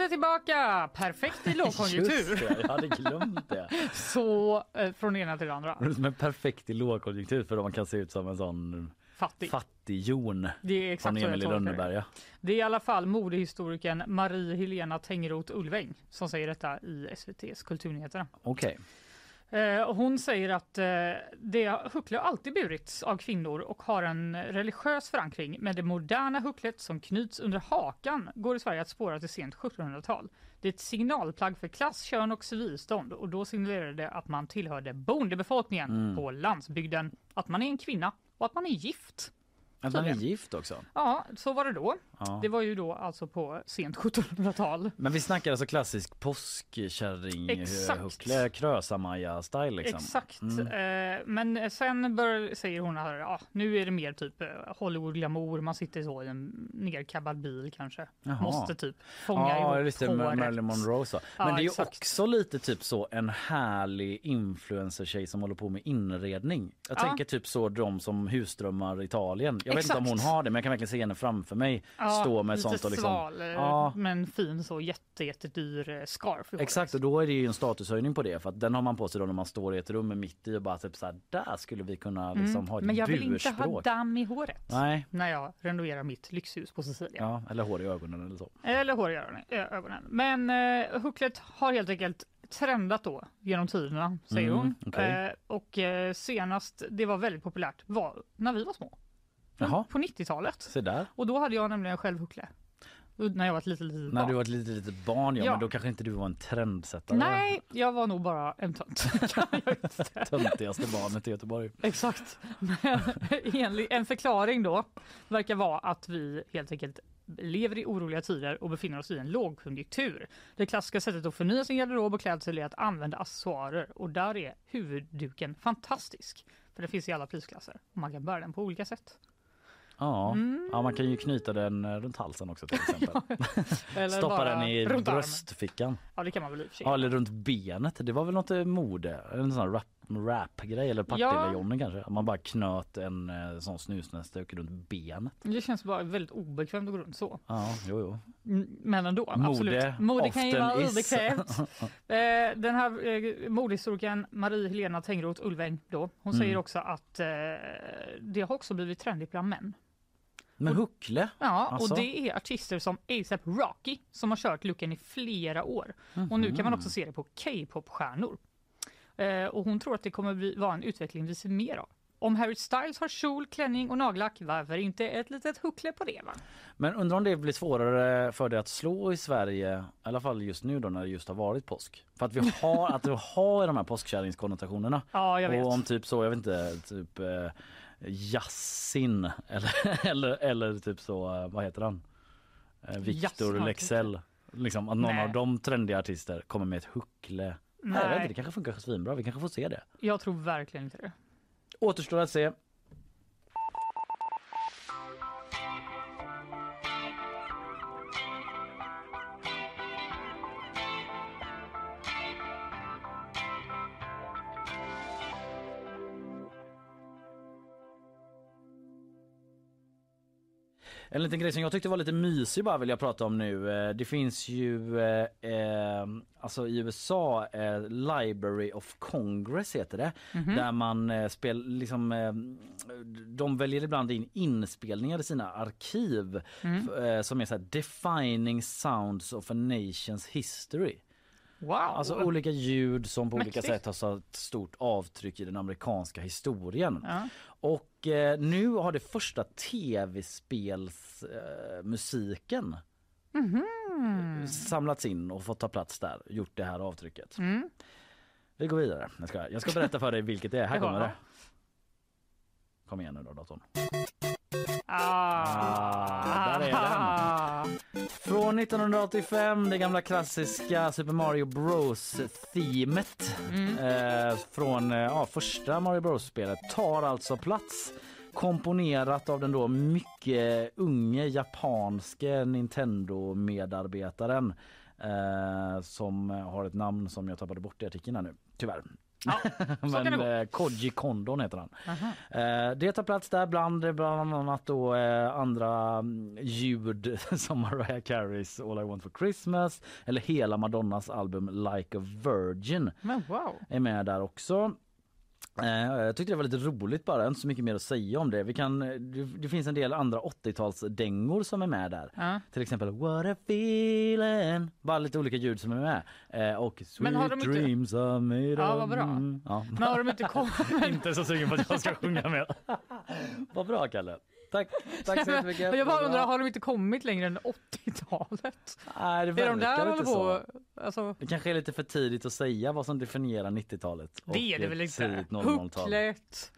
Är tillbaka! Perfekt i lågkonjunktur. Det, jag hade glömt det. Så eh, från ena till andra. Men perfekt i lågkonjunktur för man kan se ut som en sån Fattig. fattig-Jon Det är exakt från Emil i. Lönneberga. Det är i alla fall modehistorikern Marie Helena Tengroth Ulväng som säger detta i SVTs Kulturnyheterna. Okej. Eh, hon säger att eh, det huckle alltid burits av kvinnor och har en religiös förankring. Men det moderna hucklet som knyts under hakan går i Sverige att spåra till sent 1700-tal. Det är ett signalplagg för klass, kön och civilstånd och då signalerar det att man tillhörde bondebefolkningen Mm. på landsbygden, att man är en kvinna och att man är gift. Att man är gift också. Ja, så var det då. Ja. Det var ju då alltså på sent 1700-tal. Men vi snackar alltså klassisk påskkärring, Exakt. huckle, krösa-Maja-style liksom. Exakt. Mm. Eh, men sen bör, säger hon att ja, nu är det mer typ eh, Hollywood-glamour. Man sitter så i en nerkabbad bil kanske. Jaha. Måste typ fånga Ja, ihop det, håret. Marilyn Monroe så. Men Ja, det är ju exakt. också lite typ så en härlig influencer-tjej som håller på med inredning. Jag Ja. tänker typ så de som husdrömmar Italien. Jag vet inte om hon Exakt. har det men jag kan verkligen se henne framför mig. Stå med lite sånt och liksom. sval, eh, Ja. men fin så jätte, jättedyr eh, scarf. Exakt och då är det ju en statushöjning på det för att den har man på sig då när man står i ett rum mitt i och bara typ så här där skulle vi kunna liksom Mm. ha ett Men jag vill inte ha damm i håret Nej, när jag renoverar mitt lyxhus på Sicilien. ja, eller hår i ögonen eller så. Eller hår i ögonen. Men eh, hucklet har helt enkelt trendat då genom tiderna, säger Mm, hon. okej. Eh, och eh, senast det var väldigt populärt var när vi var små. Jaha, På 90-talet. se där. Och då hade jag nämligen själv huckle. När jag var ett litet, litet När barn. du var ett litet, litet barn ja, Ja. men då kanske inte du var en trendsättare. Nej, jag var nog bara en tönt. Töntigaste barnet i Göteborg. Exakt. Men en förklaring då verkar vara att vi helt enkelt lever i oroliga tider och befinner oss i en lågkonjunktur. Det klassiska sättet att förnya sin garderob och klädsel är att använda accessoarer och där är huvudduken fantastisk. För det finns i alla prisklasser och man kan bära den på olika sätt. Ja. Mm. ja, man kan ju knyta den eh, runt halsen också till exempel. Eller Stoppa den i bröstfickan. Ja det kan man väl. Ja, eller runt benet. Det var väl något eh, mode, en sån rap, rap-grej eller Partille-Johnny kanske. Man bara knöt en eh, sån snusnäsduk runt benet. Det känns bara väldigt obekvämt att gå runt så. Ja, jo, jo. Men ändå, Mode, absolut. Mode kan ju vara is. obekvämt. Den här eh, modehistorikern Marie-Helena Tengroth Ulväng då, hon säger Mm. också att det har också blivit trendigt bland män. Men huckle? Ja, Alltså? och det är artister som ASAP Rocky som har kört looken i flera år. Och nu kan man också se det på K-pop-stjärnor. Eh, och hon tror att det kommer bli, vara en utveckling vi ser mer av. Om Harry Styles har kjol, klänning och nagellack, varför inte ett litet huckle på det? Va? Men undrar om det blir svårare för det att slå i Sverige, i alla fall just nu då när det just har varit påsk. För att vi har, att vi har de här påskkärringskonnotationerna. Ja, jag vet. Och om typ så, jag vet inte, typ eh, Yassin eller, eller, eller typ så, eh, vad heter han? Eh, Victor Yasin, Lexell. Liksom att någon Nej. av de trendiga artister kommer med ett huckle. Nej. Jag vet inte, det kanske funkar svinbra, vi kanske får se det. Jag tror verkligen inte det. Återstår att se. En liten grej som jag tyckte var lite mysig bara vill jag prata om nu. Eh, Det finns ju eh, eh, alltså i USA eh, Library of Congress heter det. Där man eh, spel, liksom, eh, de väljer ibland in inspelningar i sina arkiv f- eh, som är så här defining sounds of a nation's history. Wow! Alltså olika ljud som på olika Mäktigt. sätt har satt stort avtryck i den amerikanska historien. Ja. Och eh, nu har det första tv-spelsmusiken eh, musiken Mhm. samlats in och fått ta plats där, gjort det här avtrycket. Mm. Vi går vidare. Jag ska, jag ska berätta för dig vilket det är. Här kommer det. Kom igen nu då datorn. Ah, där är den. Från 1985, det gamla klassiska Super Mario Bros-themet Mm. eh, från eh, ja, första Mario Bros-spelet tar alltså plats. Komponerat av den då mycket unge japanske Nintendo-medarbetaren eh, som har ett namn som jag tappade bort i artikeln här nu, tyvärr. Ja, Men eh, Koji Kondon heter han. Eh, det tar plats där bland bland annat då eh, andra mm, ljud som Mariah Careys All I Want For Christmas eller hela Madonnas album Like a Virgin Men wow! är med där också. Eh, jag tyckte det var lite roligt bara, inte så mycket mer att säga om det. Vi kan, det, det finns en del andra 80-talsdängor som är med där. Ja. Till exempel What a feeling. Bara lite olika ljud som är med. Eh, och Sweet Men inte- dreams are made Ja, vad bra. Ja. Men har de inte kommit? Inte så sugen på att jag ska sjunga med. Vad bra Kalle. Tack, tack så jättemycket. Jag bara undrar, har de inte kommit längre än 80-talet? Nej, det Är de där verkar inte så. Alltså, Det kanske är lite för tidigt att säga vad som definierar 90-talet. och det är det väl inte? tidigt 00-tal. Hucklet.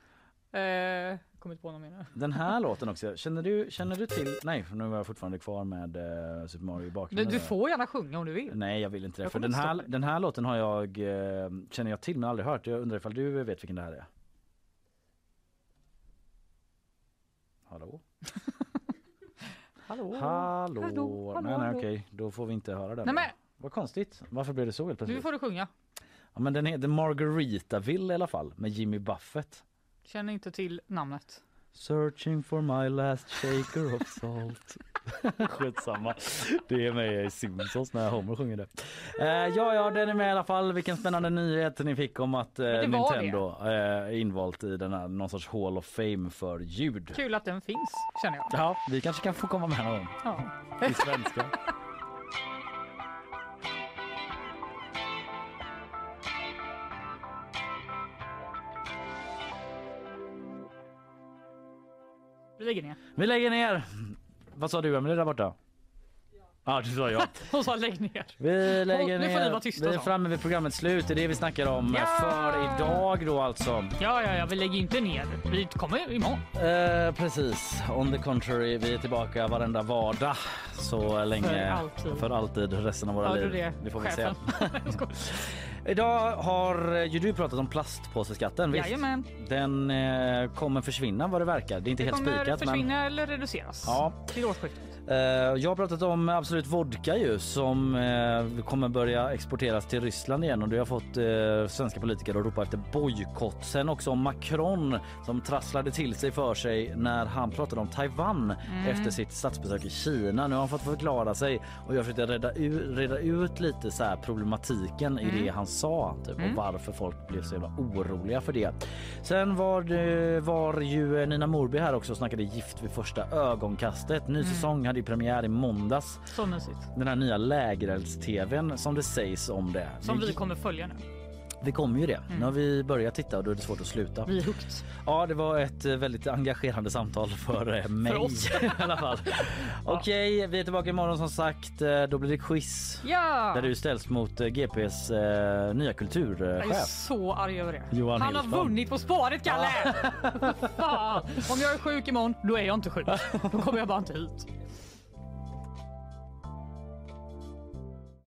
Eh, kommit på något mer. Den här låten också, känner du, känner du till, nej nu var jag fortfarande kvar med uh, Super Mario i bakgrunden. du får gärna sjunga om du vill. Nej jag vill inte det. Jag För den här, den här låten har jag, eh, känner jag till men aldrig hört. Jag undrar ifall du vet vilken det här är? Hallå? Hallå? Hallå? Hallå, hallå, nej nej okej, då får vi inte höra den. Nej men, Vad konstigt. Varför blev det så helt nu får du sjunga. Ja, men den heter Margaritaville i alla fall med Jimmy Buffett. Känner inte till namnet. Searching for my last shaker of salt. Skitsamma. Det är med i Simpsons när Homer sjunger det. Eh, ja, ja, den är med i alla fall. Vilken spännande nyhet ni fick om att eh, Nintendo eh, är invalt i den här någon sorts Hall of Fame för ljud. Kul att den finns känner jag. Ja, vi kanske kan få komma med någon Ja. i svenska. Vi lägger ner. Vi lägger ner. Vad sa du Emelie där borta? Ja, du sa ja. Hon sa lägg ner. Vi lägger nu får ni vara tysta Vi är framme vid programmets slut. Det är det vi snackar om Ja! för idag då alltså. Ja, ja, ja, vi lägger inte ner. Vi kommer imorgon. Eh, precis. On the contrary, vi är tillbaka varenda vardag så länge. För alltid. För alltid resten av våra Hörde liv. du det? Det får vi se. Idag har ju du pratat om plastpåseskatten. Visst? Jajamän. Den eh, kommer försvinna vad det verkar. Det är inte Det helt kommer spikat. försvinna eller reduceras Ja. till årsskiftet. Eh, jag har pratat om Absolut Vodka ju som eh, kommer börja exporteras till Ryssland igen och det har fått eh, svenska politiker att ropa efter bojkott. Sen också om Macron som trasslade till sig för sig när han pratade om Taiwan efter sitt statsbesök i Kina. Nu har han fått förklara sig och jag försökte reda, reda ut lite så här problematiken i det han sa typ, och varför folk blev så jävla oroliga för det. Sen var, det, var ju Nina Morby här också och snackade gift vid första ögonkastet. Ny säsong hade ju premiär i måndags. Så mysigt. Den här nya lägerelds-tvn som det sägs om det. Som vi kommer följa nu. vi kommer ju det. Nu har vi börjat titta och då är det svårt att sluta. Vi är hooked. Ja, det var ett eh, väldigt engagerande samtal för eh, mig oss. i alla fall. Okej, vi är tillbaka imorgon som sagt. Eh, Då blir det quiz Ja! där du ställs mot GPs eh, nya Jag är kulturchef. så arg över det. Johan Han har Hillström. vunnit På spåret, Kalle! Fan. Om jag är sjuk imorgon, då är jag inte sjuk. Då kommer jag bara inte hit.